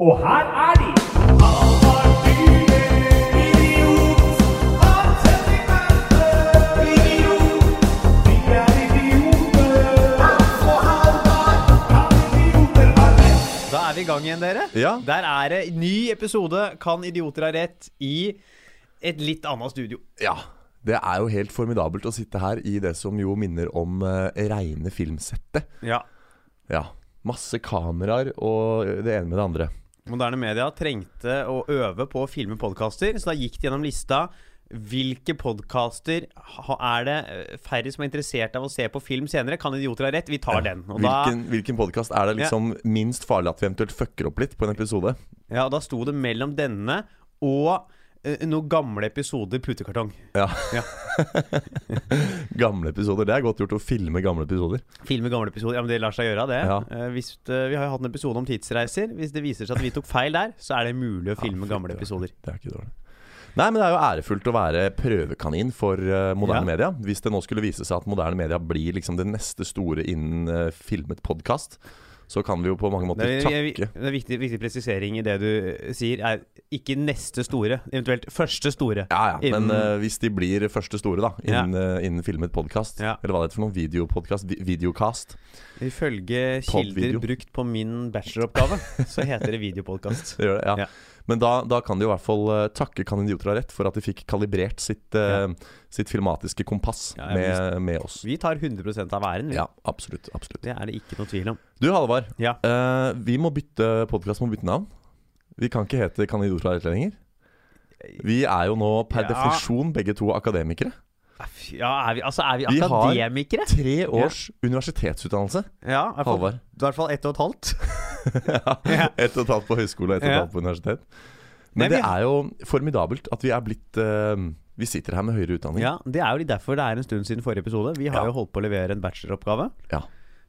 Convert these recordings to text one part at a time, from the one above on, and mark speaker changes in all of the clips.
Speaker 1: Og her er de!
Speaker 2: Da er vi i gang igjen, dere.
Speaker 3: Ja.
Speaker 2: Der er det ny episode Kan idioter ha rett i et litt annet studio.
Speaker 3: Ja. Det er jo helt formidabelt å sitte her i det som jo minner om uh, reine filmsettet.
Speaker 2: Ja.
Speaker 3: Ja. Masse kameraer og det ene med det andre.
Speaker 2: Moderne media trengte å øve på å filme podkaster, så da gikk de gjennom lista. Hvilke podkaster er det eh, færre som er interessert av å se på film senere? Kan idioter ha rett? Vi tar den. Og da,
Speaker 3: Hvilken, hvilken podkast er det liksom minst farlig at vi eventuelt fucker opp litt på en episode?
Speaker 2: ja, og da sto det mellom denne og noen gamle episoder putekartong.
Speaker 3: Ja.
Speaker 2: Ja.
Speaker 3: gamle episoder. Det er godt gjort å filme gamle episoder.
Speaker 2: Filme gamle episoder. Ja, men det lar seg gjøre, det.
Speaker 3: Ja.
Speaker 2: Eh, hvis, eh, vi har jo hatt en episode om tidsreiser. Hvis det viser seg at vi tok feil der, så er det mulig å filme
Speaker 3: Ja,
Speaker 2: gamle episoder.
Speaker 3: Det er ikke dårlig. Nei, men det er jo ærefullt å være prøvekanin for eh, moderne
Speaker 2: Ja.
Speaker 3: media. Hvis det nå skulle vise seg at moderne media blir liksom det neste store innen eh, filmet podkast, så kan vi jo på mange måter
Speaker 2: Det
Speaker 3: takke
Speaker 2: det er viktig, viktig presisering i det du eh, sier, er ikke neste store, eventuelt første store.
Speaker 3: Ja, ja, men
Speaker 2: Innen-
Speaker 3: eh, hvis de blir første store, da, innen, eh, innen filmet podkast,
Speaker 2: Ja.
Speaker 3: eller hva det heter for noe, videopodkast, vi videocast
Speaker 2: Ifølge kilder brukt på min bacheloroppgave, så heter det videopodkast.
Speaker 3: Det gjør det, ja.
Speaker 2: Ja.
Speaker 3: Men da, da kan de i hvert fall eh, takke Kan idioter ha rett for at de fikk kalibrert sitt, eh, sitt filmatiske kompass
Speaker 2: Ja,
Speaker 3: med, med oss.
Speaker 2: Vi tar 100% av æren. vi.
Speaker 3: Ja, absolutt. absolutt
Speaker 2: Det er det ikke noe tvil om.
Speaker 3: Du Halvard,
Speaker 2: Ja.
Speaker 3: Uh, vi må bytte podkast må bytte navn. Vi kan ikke hete Kan idioter ha rett lenger. Vi er jo nå per
Speaker 2: Ja.
Speaker 3: definisjon begge to akademikere.
Speaker 2: Ja, er vi, altså, er vi akademikere?
Speaker 3: Vi har- Tre års universitetsutdannelse.
Speaker 2: Ja, i hvert fall- ett og et halvt.
Speaker 3: ja. Ett og et halvt på høyskole og ett og et halvt på universitet.
Speaker 2: Nei,
Speaker 3: Men det er jo formidabelt at vi er blitt uh, Vi sitter her med høyere utdanning.
Speaker 2: Ja, Det er jo derfor det er en stund siden forrige episode. Vi har
Speaker 3: Ja.
Speaker 2: jo holdt på å levere en bacheloroppgave.
Speaker 3: Ja.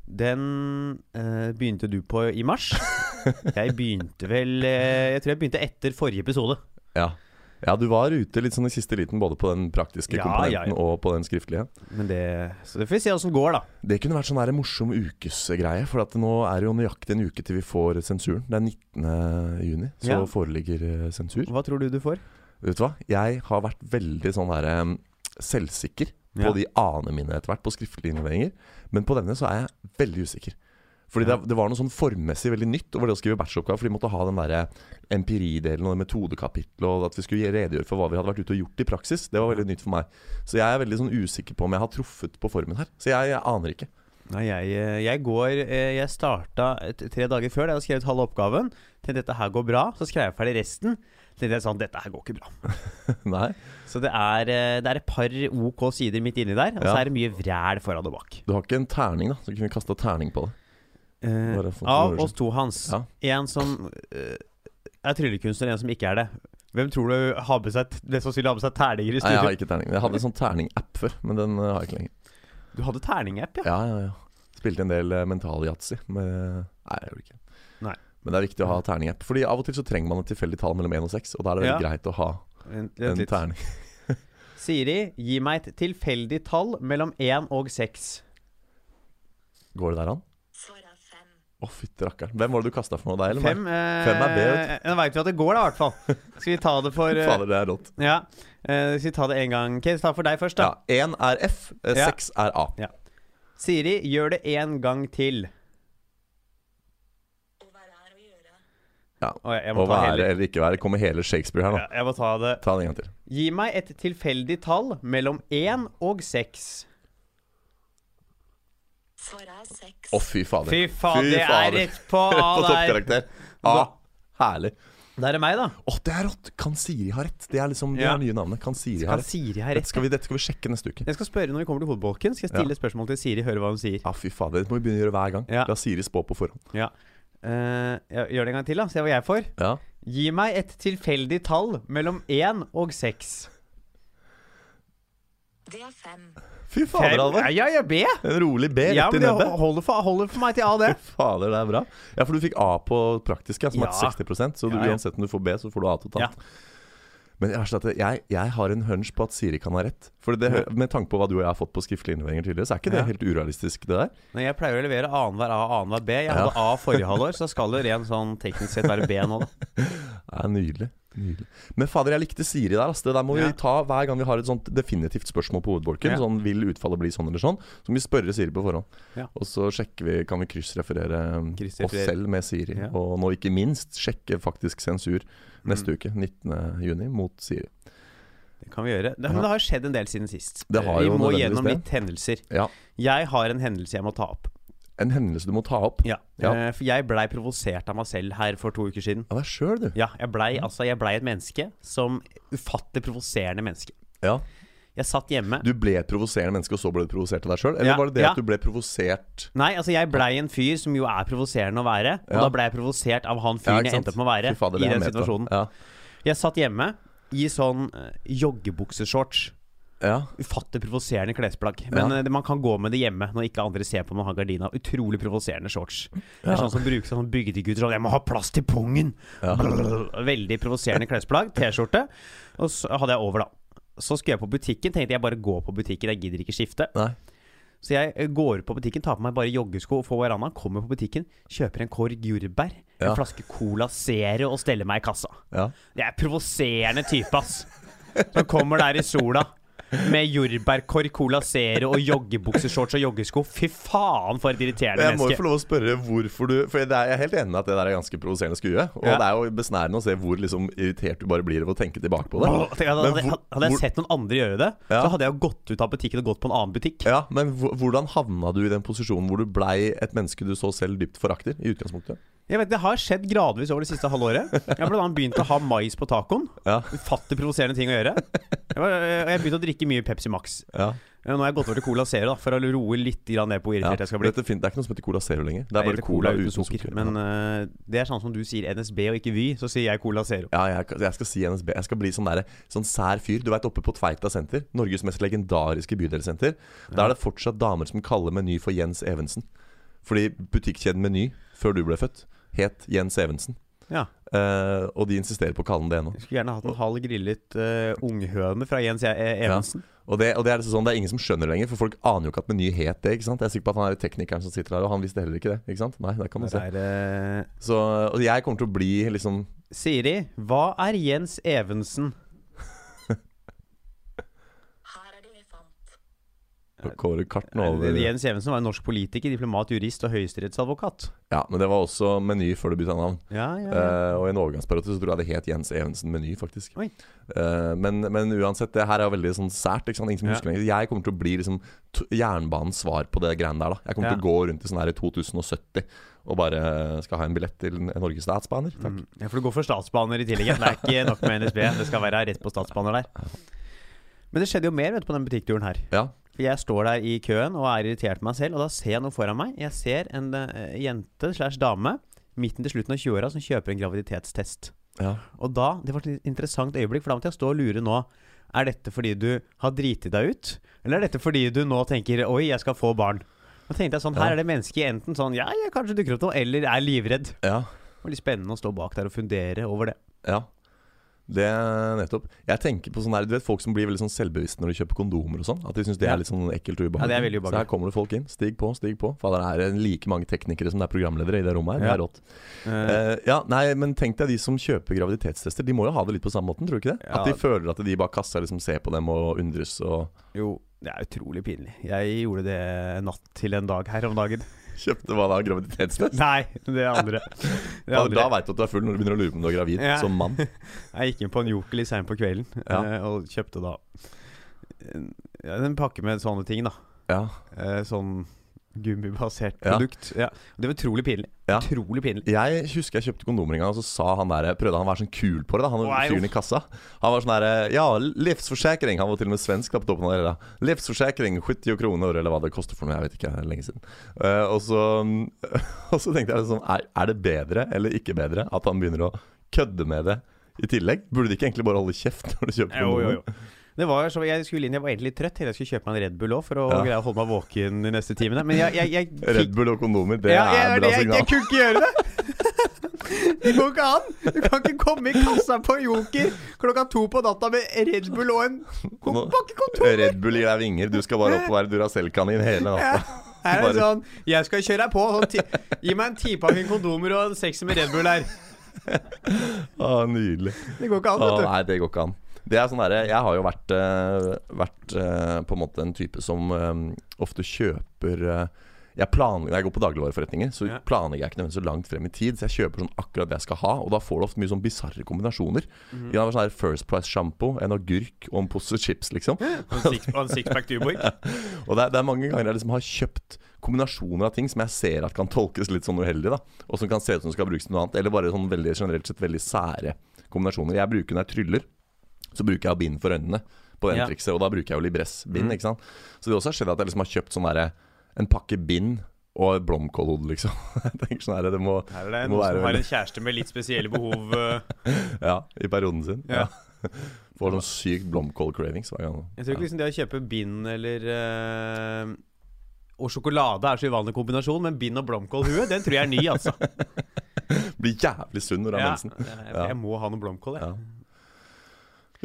Speaker 2: Den uh, begynte du på i mars. jeg begynte vel uh, Jeg tror jeg begynte etter forrige episode.
Speaker 3: Ja. Ja, du var ute litt sånn i siste liten både på den praktiske
Speaker 2: Ja,
Speaker 3: komponenten
Speaker 2: ja, ja.
Speaker 3: og på den skriftlige.
Speaker 2: Men det Så det får vi se åssen går, da.
Speaker 3: Det kunne vært sånn der morsom ukesgreie, for at nå er det jo nøyaktig en uke til vi får sensuren. Det er 19. juni, så foreligger eh, sensur.
Speaker 2: Hva tror du du får?
Speaker 3: Vet du hva? Jeg har vært veldig sånn der eh, selvsikker på de anene mine etter hvert, på skriftlige innleveringer. Men på denne så er jeg veldig usikker. Fordi det, det var noe sånn formmessig veldig nytt over det å skrive bacheloroppgave. For de måtte ha den der empiridelen og metodekapitlet, og at vi skulle redegjøre for hva vi hadde vært ute og gjort i praksis. Det var veldig nytt for meg. Så jeg er veldig sånn usikker på om jeg har truffet på formen her. Så jeg, jeg aner ikke.
Speaker 2: Nei, jeg, eh, jeg går eh, Jeg starta tre dager før da jeg hadde skrevet halve oppgaven. Til dette her går bra. Så skrev jeg ferdig resten. Det sånn Dette her går ikke bra.
Speaker 3: Nei.
Speaker 2: Så det er, eh, det er et par OK sider midt inni der, og så
Speaker 3: Ja.
Speaker 2: er det mye vræl foran og bak.
Speaker 3: Du har ikke en terning, da? Så kunne vi kasta terning på det.
Speaker 2: Eh, av oss to, Hans.
Speaker 3: Ja.
Speaker 2: En som eh, er tryllekunstner, en som ikke er det. Hvem tror du har med seg mest sannsynlig har med seg terninger i
Speaker 3: Nei, jeg har ikke terning. Jeg hadde en sånn terning-app før, men den eh, har jeg ikke lenger.
Speaker 2: Du hadde terningapp, ja?
Speaker 3: Ja, ja, ja. Spilte en del uh, mental-yatzy med Nei, jeg gjorde ikke.
Speaker 2: Nei.
Speaker 3: Men det er viktig å ha terning-app. Fordi av og til så trenger man et tilfeldig tall mellom 1 og 6, og da er det
Speaker 2: Ja.
Speaker 3: greit å ha
Speaker 2: vent
Speaker 3: en
Speaker 2: litt.
Speaker 3: terning.
Speaker 2: Siri, gi meg et tilfeldig tall mellom 1 og 6.
Speaker 3: Går det der an?
Speaker 4: Svar oh.
Speaker 3: Å, fytti rakkeren. Hvem var det du kasta for noe? Deg eller meg?
Speaker 2: Fem, eh,
Speaker 3: Fem er B, vet du.
Speaker 2: Nå veit vi at det går, da, i hvert fall. Skal vi ta det for eh,
Speaker 3: Fader, det er rått.
Speaker 2: Ja. Uh, skal vi ta det en gang? Ok, ta for deg først, da.
Speaker 3: Ja, Én er F, eh,
Speaker 2: Ja.
Speaker 3: seks er A.
Speaker 2: Siri, gjør det en gang til.
Speaker 4: Å være her og gjøre.
Speaker 3: Ja.
Speaker 2: Å, jeg må
Speaker 3: Å
Speaker 2: ta
Speaker 3: være
Speaker 2: hele.
Speaker 3: eller ikke være kommer hele Shakespeare her nå.
Speaker 2: Ja, jeg må ta det.
Speaker 3: Ta det en gang til.
Speaker 2: Gi meg et tilfeldig tall mellom 1 og 6.
Speaker 4: Svaret oh, seks.
Speaker 3: Å, fy fader.
Speaker 2: Fy faen, det er rett på
Speaker 3: Rett
Speaker 2: A
Speaker 3: på toppkarakter. A. Herlig.
Speaker 2: Da er det meg, da.
Speaker 3: Å, det er rått! Kan Siri ha rett? Det er liksom det
Speaker 2: Ja.
Speaker 3: er nye navnet. Kan Siri ha rett?
Speaker 2: Siri ha
Speaker 3: Dette
Speaker 2: rett?
Speaker 3: skal, vi, dette skal vi sjekke neste uke.
Speaker 2: Jeg skal spørre når vi kommer til hovedbolken. Skal jeg stille
Speaker 3: Ja.
Speaker 2: et spørsmål til Siri, høre hva hun sier.
Speaker 3: Ja, fy fader. Det må vi begynne å gjøre hver gang.
Speaker 2: Ja.
Speaker 3: La Siri spå på forhånd.
Speaker 2: Ja. Uh, gjør det en gang til, da. Se hva jeg får.
Speaker 3: Ja.
Speaker 2: Gi meg et tilfeldig tall mellom 1 og 6.
Speaker 4: Det er fem.
Speaker 3: Fy fader, Alvar.
Speaker 2: Ja, ja, B.
Speaker 3: En rolig B
Speaker 2: Ja,
Speaker 3: rett i nebbet.
Speaker 2: holder holder for meg til A, det.
Speaker 3: Fader, det er bra. Ja, for du fikk A på praktiske, som
Speaker 2: Ja.
Speaker 3: er 60% så du,
Speaker 2: Ja, ja.
Speaker 3: uansett om du får B, så får du A totalt.
Speaker 2: Ja.
Speaker 3: Men jeg, jeg, har en hunch på at Siri kan ha rett. For det, Med tanke på hva du og jeg har fått på skriftlige innleveringer tidligere, så er ikke det
Speaker 2: Ja.
Speaker 3: helt urealistisk, det der.
Speaker 2: Nei, jeg pleier å levere annenhver A og annenhver B. Jeg
Speaker 3: Ja.
Speaker 2: hadde A forrige halvår, så skal det ren sånn teknisk sett være B nå, da.
Speaker 3: Det er nydelig. Nydelig Men fader, jeg likte Siri der. ass. Det der må vi
Speaker 2: Ja.
Speaker 3: ta hver gang vi har et sånt definitivt spørsmål på hovedbolken.
Speaker 2: Ja.
Speaker 3: Sånn Vil utfallet bli sånn eller sånn? Så må vi spørre Siri på forhånd.
Speaker 2: Ja.
Speaker 3: Og så sjekker vi, kan vi kryssreferere um, oss selv med Siri. Og nå ikke minst sjekke faktisk sensur neste
Speaker 2: Mm.
Speaker 3: uke, 19.6, mot Siri.
Speaker 2: Det kan vi gjøre. Det, men det har skjedd en del siden sist. Vi må gjennom litt hendelser.
Speaker 3: Ja.
Speaker 2: Jeg har en hendelse jeg må ta opp.
Speaker 3: En hendelse du må ta opp.
Speaker 2: Ja.
Speaker 3: Ja.
Speaker 2: Eh, For jeg blei provosert av meg selv her for to uker siden.
Speaker 3: Av deg sjøl, du.
Speaker 2: Ja, jeg blei altså, jeg blei et menneske som Ufattelig provoserende menneske.
Speaker 3: Ja.
Speaker 2: Jeg satt hjemme
Speaker 3: Du ble et provoserende menneske, og så ble du provosert av deg sjøl? Eller
Speaker 2: Ja,
Speaker 3: var det det
Speaker 2: ja.
Speaker 3: at du ble provosert
Speaker 2: Nei, altså jeg blei en fyr som jo er provoserende å være. Og
Speaker 3: Ja.
Speaker 2: da blei jeg provosert av han fyren jeg endte opp med å være
Speaker 3: fader,
Speaker 2: i
Speaker 3: er
Speaker 2: den situasjonen.
Speaker 3: Ja.
Speaker 2: Jeg satt hjemme i sånn uh, joggebukseshorts.
Speaker 3: Ja.
Speaker 2: Ufattelig provoserende klesplagg. Men
Speaker 3: Ja.
Speaker 2: eh, man kan gå med det hjemme når ikke andre ser på når man har gardina. Utrolig provoserende shorts. Det er sånn som brukes av sånn bygdegutter sånn 'Jeg må ha plass til pungen!'
Speaker 3: Ja.
Speaker 2: Veldig provoserende klesplagg. T-skjorte. Og så hadde jeg over, da. Så skulle jeg på butikken. Tenkte jeg bare går på butikken, jeg gidder ikke skifte.
Speaker 3: Nei.
Speaker 2: Så jeg eh, går på butikken, tar på meg bare joggesko, og får veranda, kommer på butikken, kjøper en korg jordbær,
Speaker 3: Ja.
Speaker 2: en flaske Cola Zero og steller meg i kassa.
Speaker 3: Ja.
Speaker 2: Det er provoserende type, ass. Som kommer der i sola med jordbærkorg, Cola Zero og joggebukseshorts og joggesko. Fy faen, for et irriterende
Speaker 3: Jeg må jo få lov å spørre hvorfor du For det jeg er helt enig i at det der er ganske provoserende skue. Og
Speaker 2: Ja.
Speaker 3: det er jo besnærende å se hvor liksom irritert du bare blir av å tenke tilbake på det.
Speaker 2: Åh, tenk, hadde,
Speaker 3: hvor-
Speaker 2: hadde jeg sett noen andre gjøre det,
Speaker 3: Ja.
Speaker 2: så hadde jeg jo gått ut av butikken og gått på en annen butikk.
Speaker 3: Ja, Men hvordan havna du i den posisjonen hvor du blei et menneske du så selv dypt forakter? I utgangspunktet
Speaker 2: Jeg vet, Det har skjedd gradvis over det siste halvåret. Jeg har annet begynt å ha mais på tacoen.
Speaker 3: Ja,
Speaker 2: Ufattelig provoserende ting å gjøre. Jeg, var, jeg har begynt å drikke mye Pepsi Max.
Speaker 3: ja,
Speaker 2: Nå har jeg gått over til Cola Zero da, for å roe litt ned på hvor
Speaker 3: ja.
Speaker 2: jeg skal bli.
Speaker 3: Det er ikke noe som heter Cola Zero lenger. Det er bare
Speaker 2: cola,
Speaker 3: Cola, uten sukker.
Speaker 2: Men uh, det er sånn som du sier NSB og ikke Vy, så sier jeg Cola Zero.
Speaker 3: Ja, jeg, jeg skal si NSB. Jeg skal bli sånn, der, sånn sær fyr. Du veit oppe på Tveita senter, Norges mest legendariske bydelsenter. Da er det fortsatt damer som kaller Meny for Jens Evensen. Fordi butikkjeden Meny, før du ble født, het Jens Evensen.
Speaker 2: Ja.
Speaker 3: Uh, og de insisterer på å kalle den det ennå.
Speaker 2: Skulle gjerne hatt en halv grillet uh, unghøne fra Jens E- E- Evensen.
Speaker 3: Og, det, og det er liksom sånn, det er ingen som skjønner det lenger, for folk aner jo ikke at Meny het det. ikke sant? Jeg er sikker på at han er teknikeren som sitter der, og han visste heller ikke det. ikke sant? Nei, der kan man
Speaker 2: Det
Speaker 3: se.
Speaker 2: er, eh,
Speaker 3: Så, og jeg kommer til å bli liksom
Speaker 2: Siri, hva er Jens Evensen?
Speaker 4: Her er det elefant.
Speaker 3: Kåre Karten
Speaker 2: nå
Speaker 3: over
Speaker 2: Jens Evensen var en norsk politiker, diplomat, jurist og høyesterettsadvokat.
Speaker 3: Ja, men det var også Meny før du bytta navn.
Speaker 2: Ja, ja, ja.
Speaker 3: Uh, og i en overgangsperiode så tror jeg det het Jens Evensen Meny, faktisk. Eh, men, men uansett, det her er jo veldig sånn sært. Ikke sant? Ingen som husker lenger. Jeg kommer til å bli liksom jernbanens svar på det greiene der. da Jeg kommer til å gå rundt i sånn her i 2070 og bare skal ha en billett til Norges Statsbaner. Takk.
Speaker 2: Mm. Ja, for du går for statsbaner i tillegg. Det er ikke nok med NSB. Det skal være rett på statsbaner der. Men det skjedde jo mer vet på den butikkturen her.
Speaker 3: Ja.
Speaker 2: Jeg står der i køen og er irritert på meg selv, og da ser jeg noe foran meg. Jeg ser en eh, jente slash dame midten til slutten av 20-åra som kjøper en graviditetstest.
Speaker 3: ja.
Speaker 2: Og da, Det var et interessant øyeblikk, for da måtte jeg stå og lure nå. Er dette fordi du har driti deg ut, eller er dette fordi du nå tenker 'oi, jeg skal få barn'? Da tenkte jeg sånn,
Speaker 3: Ja.
Speaker 2: Her er det mennesket enten sånn 'ja, jeg kanskje dukker opp noe', eller er livredd.
Speaker 3: ja.
Speaker 2: Det var litt spennende å stå bak der og fundere over det.
Speaker 3: Ja. Det nettopp. Jeg tenker på sånn her Du vet folk som blir veldig sånn selvbevisste når de kjøper kondomer og sånn? At de syns det er litt sånn ekkelt og ubehagelig.
Speaker 2: Ja,
Speaker 3: Så her kommer det folk inn. Stig på, stig på. Fader, det er like mange teknikere som det er programledere i det rommet her. Det er rått. Uh, ja, nei, men tenk deg de som kjøper graviditetstester. De må jo ha det litt på samme måten, tror du ikke det?
Speaker 2: Ja.
Speaker 3: At de føler at de bak kassa liksom ser på dem og undres og
Speaker 2: jo, det er utrolig pinlig. Jeg gjorde det natt til en dag her om dagen.
Speaker 3: Kjøpte hva da? Graviditetstest?
Speaker 2: Nei, det andre. Det andre.
Speaker 3: da veit du at du er full når du begynner å lure på om du er gravid
Speaker 2: Ja.
Speaker 3: som mann.
Speaker 2: Jeg gikk inn på en Joker litt seint på kvelden
Speaker 3: Ja.
Speaker 2: eh, og kjøpte da en, en pakke med sånne ting, da.
Speaker 3: Ja.
Speaker 2: Eh, sånn gummibasert produkt. Ja. Det var utrolig pinlig.
Speaker 3: Ja.
Speaker 2: Utrolig pinlig.
Speaker 3: Jeg husker jeg kjøpte kondomer en gang, og så sa han der prøvde han å være sånn kul på det. da Han
Speaker 2: nei,
Speaker 3: fyren i kassa. Han var sånn der Ja, livsforsikring. Han var til og med svensk da på toppen av det. da Livsforsikring, 70 kroner, eller hva det koster for noe. Jeg vet ikke, lenge siden. Uh, og, så, og så tenkte jeg sånn er, er det bedre eller ikke bedre at han begynner å kødde med det i tillegg? Burde de ikke egentlig bare holde kjeft når du kjøper
Speaker 2: kondomer? Jo,
Speaker 3: jo,
Speaker 2: jo. Det var så Jeg skulle inn, jeg var egentlig trøtt. Jeg skulle kjøpe meg en Red Bull òg for å
Speaker 3: Ja.
Speaker 2: greie å holde meg våken de neste timene. Men jeg, jeg, jeg,
Speaker 3: Red Bull og kondomer, det
Speaker 2: ja,
Speaker 3: er bra signal.
Speaker 2: jeg kunne ikke gjøre det! Det går ikke an! Du kan ikke komme i kassa på Joker klokka to på natta med Red Bull og en pakke kondomer.
Speaker 3: Red Bull gir deg vinger. Du skal bare opp og være Duracell-kanin hele
Speaker 2: Ja.
Speaker 3: natta.
Speaker 2: Her er det sånn Jeg skal kjøre deg på. Sånn, gi meg en tipakke kondomer og en sekser med Red Bull her.
Speaker 3: Å, nydelig.
Speaker 2: Det går ikke an, vet du.
Speaker 3: nei, det går ikke an. Det er sånn der, Jeg har jo vært, eh, vært eh, på en måte en type som eh, ofte kjøper jeg planlegger, Når jeg går på dagligvareforretninger, så
Speaker 2: Ja.
Speaker 3: planlegger jeg ikke nødvendigvis så langt frem i tid. Så jeg kjøper sånn akkurat det jeg skal ha, og da får du ofte mye sånn bisarre kombinasjoner.
Speaker 2: Mm
Speaker 3: -hmm. har sånn her First Price-sjampo, en agurk og en pose chips, liksom.
Speaker 2: Og en six- sixpack Tuborg.
Speaker 3: Og det er, det er mange ganger jeg liksom har kjøpt kombinasjoner av ting som jeg ser at kan tolkes litt sånn uheldig, da. Og som kan se ut som skal brukes til noe annet. Eller bare sånn veldig generelt sett veldig sære kombinasjoner. Jeg bruker når jeg tryller, så bruker jeg bind for øynene på den
Speaker 2: Ja.
Speaker 3: trikset. Og da bruker jeg jo Libress-bind,
Speaker 2: Mm.
Speaker 3: ikke sant. Så det også har skjedd at jeg liksom har kjøpt sånn derre en pakke bind og blomkålhode, liksom. jeg tenker sånn her, det må
Speaker 2: Her er det
Speaker 3: må
Speaker 2: noen
Speaker 3: være
Speaker 2: som har en kjæreste med litt spesielle behov. eh.
Speaker 3: Ja, i perioden sin.
Speaker 2: Ja.
Speaker 3: Ja. Får sånn sykt blomkål-cravings hver gang.
Speaker 2: Jeg tror ikke liksom det å kjøpe bind eller eh, Og sjokolade er så uvanlig kombinasjon, men bind og blomkålhue, den tror jeg er ny, altså.
Speaker 3: Blir jævlig sunn når du har
Speaker 2: Ja,
Speaker 3: mensen.
Speaker 2: jeg, jeg må ha noe blomkål, jeg.
Speaker 3: Ja.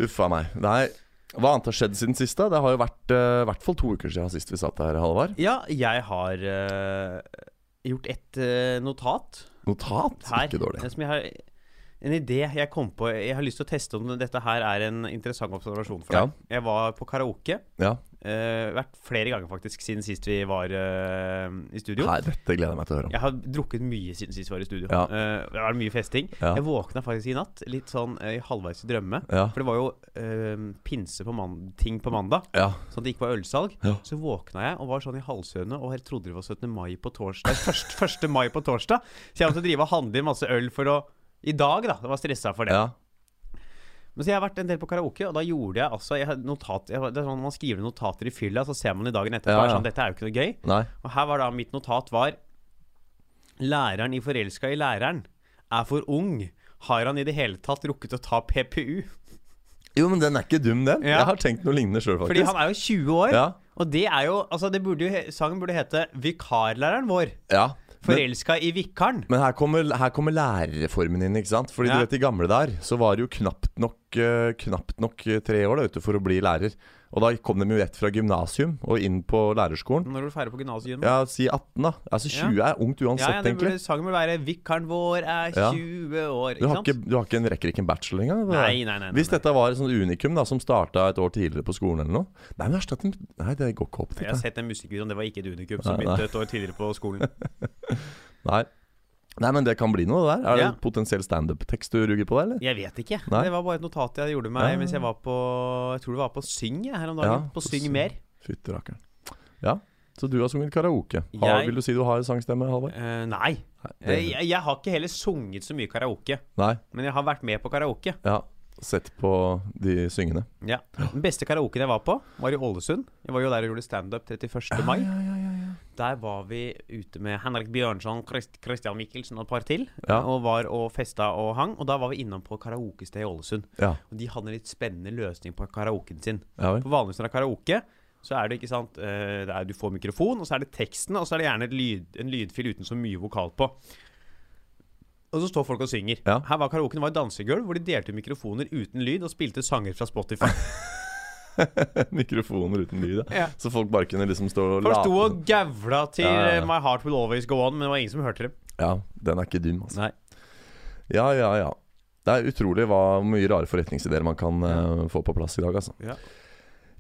Speaker 3: Uff a meg. Nei, hva annet har skjedd siden sist? da? Det har jo vært i i hvert fall to uker siden sist vi satt her, Halvard.
Speaker 2: Ja, jeg har uh, gjort et uh, notat
Speaker 3: Notat?
Speaker 2: her.
Speaker 3: Ikke dårlig.
Speaker 2: Som jeg har En idé jeg kom på. Jeg har lyst til å teste om dette her er en interessant observasjon for
Speaker 3: Ja.
Speaker 2: deg. Jeg var på karaoke.
Speaker 3: Ja.
Speaker 2: Uh, vært flere ganger faktisk siden sist vi var uh, i studio.
Speaker 3: Nei, dette gleder jeg meg til å høre om.
Speaker 2: Jeg har drukket mye siden sist vi var i studio.
Speaker 3: Ja.
Speaker 2: Uh, det var mye festing.
Speaker 3: Ja.
Speaker 2: Jeg våkna faktisk i natt litt sånn i halvveis i drømme.
Speaker 3: Ja.
Speaker 2: For det var jo pinse på ting på mandag,
Speaker 3: Ja.
Speaker 2: sånn at det ikke var ølsalg.
Speaker 3: Ja.
Speaker 2: Så våkna jeg og var sånn i halvsøvne og trodde det var 17. mai på torsdag. Først, 1. mai på torsdag. Så jeg måtte drive og handle inn masse øl for å I dag, da. Jeg var stressa for det.
Speaker 3: ja.
Speaker 2: Men så jeg har vært en del på karaoke, og da gjorde jeg altså jeg, notat, jeg, Det er sånn Man skriver notater i fylla, så ser man i dagen etterpå.
Speaker 3: Ja, ja.
Speaker 2: Sånn, Dette er jo ikke noe gøy.
Speaker 3: Nei.
Speaker 2: Og her var da mitt notat var Læreren i Forelska i læreren er for ung. Har han i det hele tatt rukket å ta PPU?
Speaker 3: Jo, men den er ikke dum, den.
Speaker 2: Ja.
Speaker 3: Jeg har tenkt noe lignende sjøl, faktisk.
Speaker 2: Fordi han er jo 20 år.
Speaker 3: Ja.
Speaker 2: Og det er jo Altså, det burde jo sangen burde hete 'Vikarlæreren vår'.
Speaker 3: ja.
Speaker 2: Forelska i vikaren.
Speaker 3: men her kommer, her kommer lærerreformen inn, ikke sant? Fordi
Speaker 2: Ja.
Speaker 3: du vet, i gamle der så var det jo knapt nok, uh, knapt nok eh, tre år da, ute for å bli lærer. Og da kom de jo rett fra gymnasium og inn på lærerskolen.
Speaker 2: Når du feirer på gymnasiet?
Speaker 3: Ja, si 18, da. Altså 20 er ungt
Speaker 2: ja,
Speaker 3: uansett,
Speaker 2: ja, burde,
Speaker 3: egentlig.
Speaker 2: sangen burde være 'Vikaren vår er
Speaker 3: Ja.
Speaker 2: 20 år'.
Speaker 3: Du har ikke, du har ikke en, rekker ikke en bachelor engang?
Speaker 2: Nei, nei, nei, nei,
Speaker 3: Hvis dette var et sånt unikum da som starta et år tidligere på skolen eller noe Nei, men erstatt en Nei, det går ikke opp.
Speaker 2: Jeg har sett den om det var ikke et unikum som begynte et år tidligere på skolen.
Speaker 3: Nei. Nei, men det kan bli noe, det der. Er det
Speaker 2: Ja.
Speaker 3: en potensiell standup-tekst du ruger på der, eller?
Speaker 2: Jeg vet ikke.
Speaker 3: Nei.
Speaker 2: Det var bare et notat jeg gjorde meg
Speaker 3: Ja.
Speaker 2: mens jeg var på Jeg tror det var på Syng jeg, her om dagen.
Speaker 3: Ja,
Speaker 2: på Syng mer.
Speaker 3: Fytti rakkeren. Ja, så du har sunget karaoke. Har,
Speaker 2: Jeg-
Speaker 3: Vil du si du har sangstemme, Halvard?
Speaker 2: Eh, nei.
Speaker 3: det-
Speaker 2: Jeg, jeg har ikke heller sunget så mye karaoke.
Speaker 3: Nei.
Speaker 2: Men jeg har vært med på karaoke.
Speaker 3: Ja. Sett på de syngende.
Speaker 2: Ja. Den beste karaoken jeg var på, var i Ålesund. Jeg var jo der og gjorde standup 31. mai. Der var vi ute med Henrik Bjørnson, Christ- Christian Michelsen og et par til.
Speaker 3: Ja.
Speaker 2: Og var og festa og hang. Og da var vi innom på karaokested i Ålesund.
Speaker 3: Ja.
Speaker 2: Og de hadde en litt spennende løsning på karaoken sin.
Speaker 3: ja vel.
Speaker 2: Vanligvis når det er karaoke, så er det ikke sant eh, det er, Du får mikrofon, og så er det teksten, og så er det gjerne et lyd, en lydfil uten så mye vokal på. Og så står folk og synger.
Speaker 3: Ja.
Speaker 2: Her var karaoken var et dansegulv hvor de delte mikrofoner uten lyd og spilte sanger fra Spotify.
Speaker 3: Mikrofoner uten lyd, ja. Så folk bare kunne liksom stå og
Speaker 2: Folk sto og gavla til
Speaker 3: Ja,
Speaker 2: eh, My Heart Will Always Go On, men det var ingen som hørte dem.
Speaker 3: Ja, den er ikke dum, altså.
Speaker 2: Nei.
Speaker 3: Ja, ja, ja. Det er utrolig hva mye rare forretningsideer man kan uh, få på plass i dag, altså.
Speaker 2: Ja.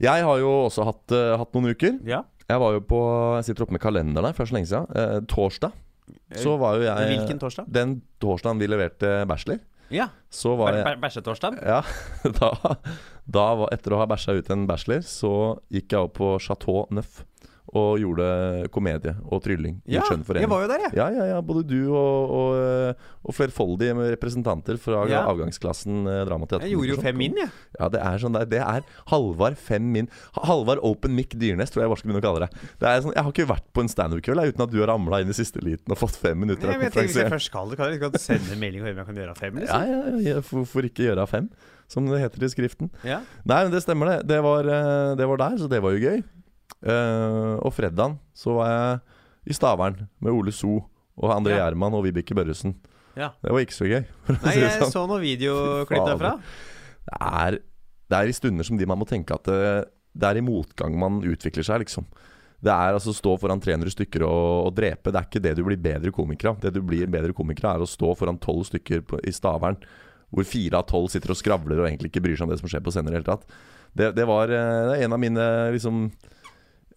Speaker 3: Jeg har jo også hatt, uh, hatt noen uker.
Speaker 2: Ja.
Speaker 3: Jeg var jo på Jeg sitter oppe med kalenderen her for så lenge siden. Uh, torsdag så var jo jeg
Speaker 2: Hvilken torsdag?
Speaker 3: Den torsdagen vi leverte bachelor,
Speaker 2: Ja.
Speaker 3: så var jeg
Speaker 2: bæ- Bæsjetorsdag?
Speaker 3: Ja, da, da var, Etter å ha bæsja ut en bachelor, så gikk jeg opp på Chateau Neuf og gjorde komedie og trylling
Speaker 2: Ja, jeg var jo der, jeg.
Speaker 3: Ja, ja, ja. Både du og, og, eh, og flerfoldige med representanter fra
Speaker 2: Ja.
Speaker 3: avgangsklassen eh, dramateater.
Speaker 2: Jeg gjorde jo fem min, jeg.
Speaker 3: Ja, det er sånn der, Det er Halvard fem min. Halvard Open Mic Dyrnes, tror jeg bare skal begynne å kalle det. det er sånn, jeg har ikke vært på en standup-kveld uten at du har ramla inn i siste liten og fått fem minutter
Speaker 2: Nei, men jeg tenker Hvis jeg først skal det, kan jeg ikke sende en melding og høre om jeg kan gjøre av fem.
Speaker 3: Ja,
Speaker 2: Liksom.
Speaker 3: ja, ja, ja, hvorfor ikke gjøre av fem, som det heter i skriften.
Speaker 2: Ja.
Speaker 3: Nei, men det stemmer, det. Det var, eh, det var der, så det var jo gøy. Eh, og fredagen så var jeg i Stavern med Ole So og André
Speaker 2: Ja.
Speaker 3: Gjerman og Vibeke Børresen.
Speaker 2: Ja.
Speaker 3: Det var ikke så gøy. å
Speaker 2: Nei, jeg
Speaker 3: sånn.
Speaker 2: så noen videoklipp derfra.
Speaker 3: det, er, det er i stunder som de man må tenke at det, det er i motgang man utvikler seg, liksom. Det er altså stå foran 300 stykker og, og drepe. Det er ikke det du blir bedre komiker av. Det du blir bedre komiker av, er å stå foran tolv stykker på, i Stavern, hvor fire av tolv sitter og skravler og egentlig ikke bryr seg om det som skjer på scenen i det hele tatt. Det, det var eh, det er en av mine liksom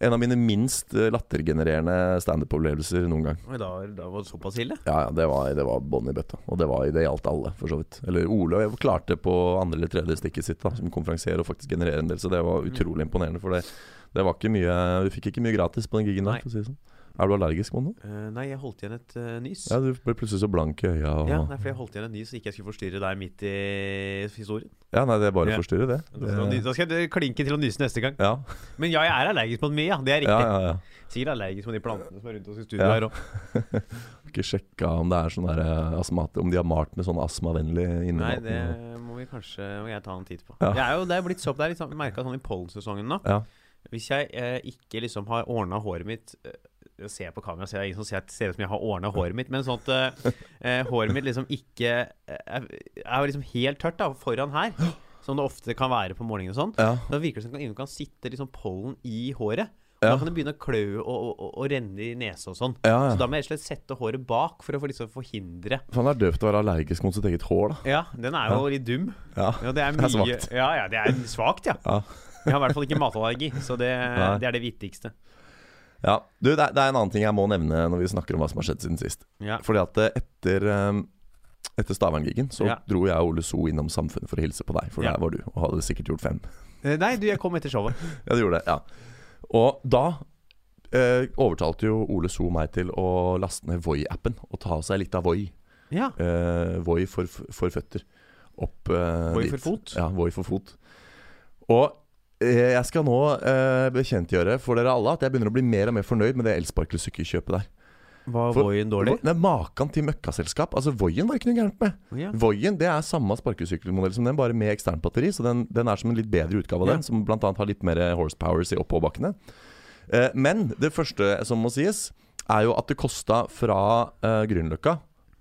Speaker 3: En av mine minst eh, lattergenererende standup-opplevelser noen gang.
Speaker 2: Oi, da, da var det såpass ille?
Speaker 3: Ja, ja, det var, det var bånn i bøtta. Og det, var, det gjaldt alle, for så vidt. Eller Ole jeg klarte på andre eller tredje stikket sitt da som konferansier og faktisk generere en del, så det var utrolig imponerende. For det, det var ikke mye Du fikk ikke mye gratis på den gigen der, for å si det sånn. Er du allergisk mot noe?
Speaker 2: Uh, nei, jeg holdt igjen et uh, nys.
Speaker 3: Ja, du ble plutselig så blank i øya og
Speaker 2: Ja,
Speaker 3: Ja,
Speaker 2: det er jeg holdt igjen et nys så ikke jeg skulle forstyrre deg midt i historien.
Speaker 3: Ja, nei, det er bare
Speaker 2: Ja.
Speaker 3: å forstyrre, det. Det
Speaker 2: da skal jeg klinke til å nyse neste gang.
Speaker 3: ja.
Speaker 2: Men ja, jeg er allergisk mot mye, ja. Det er riktig.
Speaker 3: ja, ja.
Speaker 2: Sikkert allergisk mot de plantene som er rundt oss i studio
Speaker 3: Ja.
Speaker 2: her òg.
Speaker 3: Ikke sjekka om det er sånn der eh, astmat Om de har malt med sånn astmavennlig
Speaker 2: Nei, det må vi kanskje må jeg ta en titt på.
Speaker 3: Ja.
Speaker 2: Jeg er jo, det er blitt så Det er litt sånn, merka sånn i pollensesongen nå.
Speaker 3: Ja.
Speaker 2: Hvis jeg eh, ikke liksom har ordna håret mitt Jeg ser på kamera, så er ingen som ser, ser ut som jeg har ordna håret mitt, men sånn at eh, eh, håret mitt liksom ikke eh, er, er liksom helt tørt da, foran her. Som det ofte kan være på morgenen og sånn.
Speaker 3: Ja.
Speaker 2: Da virker det som det kan, kan sitte liksom pollen i håret. Og
Speaker 3: Ja.
Speaker 2: Da kan det begynne å klø og, og, og, renne i nese og sånn.
Speaker 3: Ja,
Speaker 2: Så da må jeg rett og slett sette håret bak for å få liksom forhindre
Speaker 3: Faen, det er døvt å være allergisk mot sitt eget hår, da.
Speaker 2: Ja, den er jo litt dum.
Speaker 3: Ja.
Speaker 2: Ja, det er
Speaker 3: Det er
Speaker 2: mye
Speaker 3: svakt.
Speaker 2: Ja, ja, det er svakt, ja.
Speaker 3: Ja.
Speaker 2: Jeg har i hvert fall ikke matallergi, så det, det er det viktigste.
Speaker 3: Ja, du, det er, det er en annen ting jeg må nevne når vi snakker om hva som har skjedd siden sist.
Speaker 2: Ja.
Speaker 3: Fordi at eh, etter um, Etter Stavern-gigen så
Speaker 2: Ja.
Speaker 3: dro jeg og Ole So innom Samfunnet for å hilse på deg, for
Speaker 2: Ja.
Speaker 3: der var du, og hadde sikkert gjort fem.
Speaker 2: Eh, Nei, du, jeg kom etter showet.
Speaker 3: Ja, du gjorde det, ja. Og da eh, overtalte jo Ole So meg til å laste ned Voi-appen og ta seg litt av Voi.
Speaker 2: Ja.
Speaker 3: Eh, Voi for, for føtter. Opp eh,
Speaker 2: Voi
Speaker 3: dit.
Speaker 2: for fot?
Speaker 3: Ja, Voi for fot. Og jeg skal nå eh, bekjentgjøre for dere alle at jeg begynner å bli mer og mer fornøyd med det elsparkesykkelsykjøpet der.
Speaker 2: Var
Speaker 3: For-
Speaker 2: Voien dårlig?
Speaker 3: Nei, Maken til møkkaselskap. Altså Voien var ikke noe gærent med.
Speaker 2: Ja.
Speaker 3: Voien det er samme sparkesykkelmodell som den, bare med eksternt batteri. Så den, den er som en litt bedre utgave av
Speaker 2: Ja.
Speaker 3: den, som bl.a. har litt mer horsepowers i oppoverbakkene. Eh, men det første som må sies, er jo at det kosta fra eh, Grünerløkka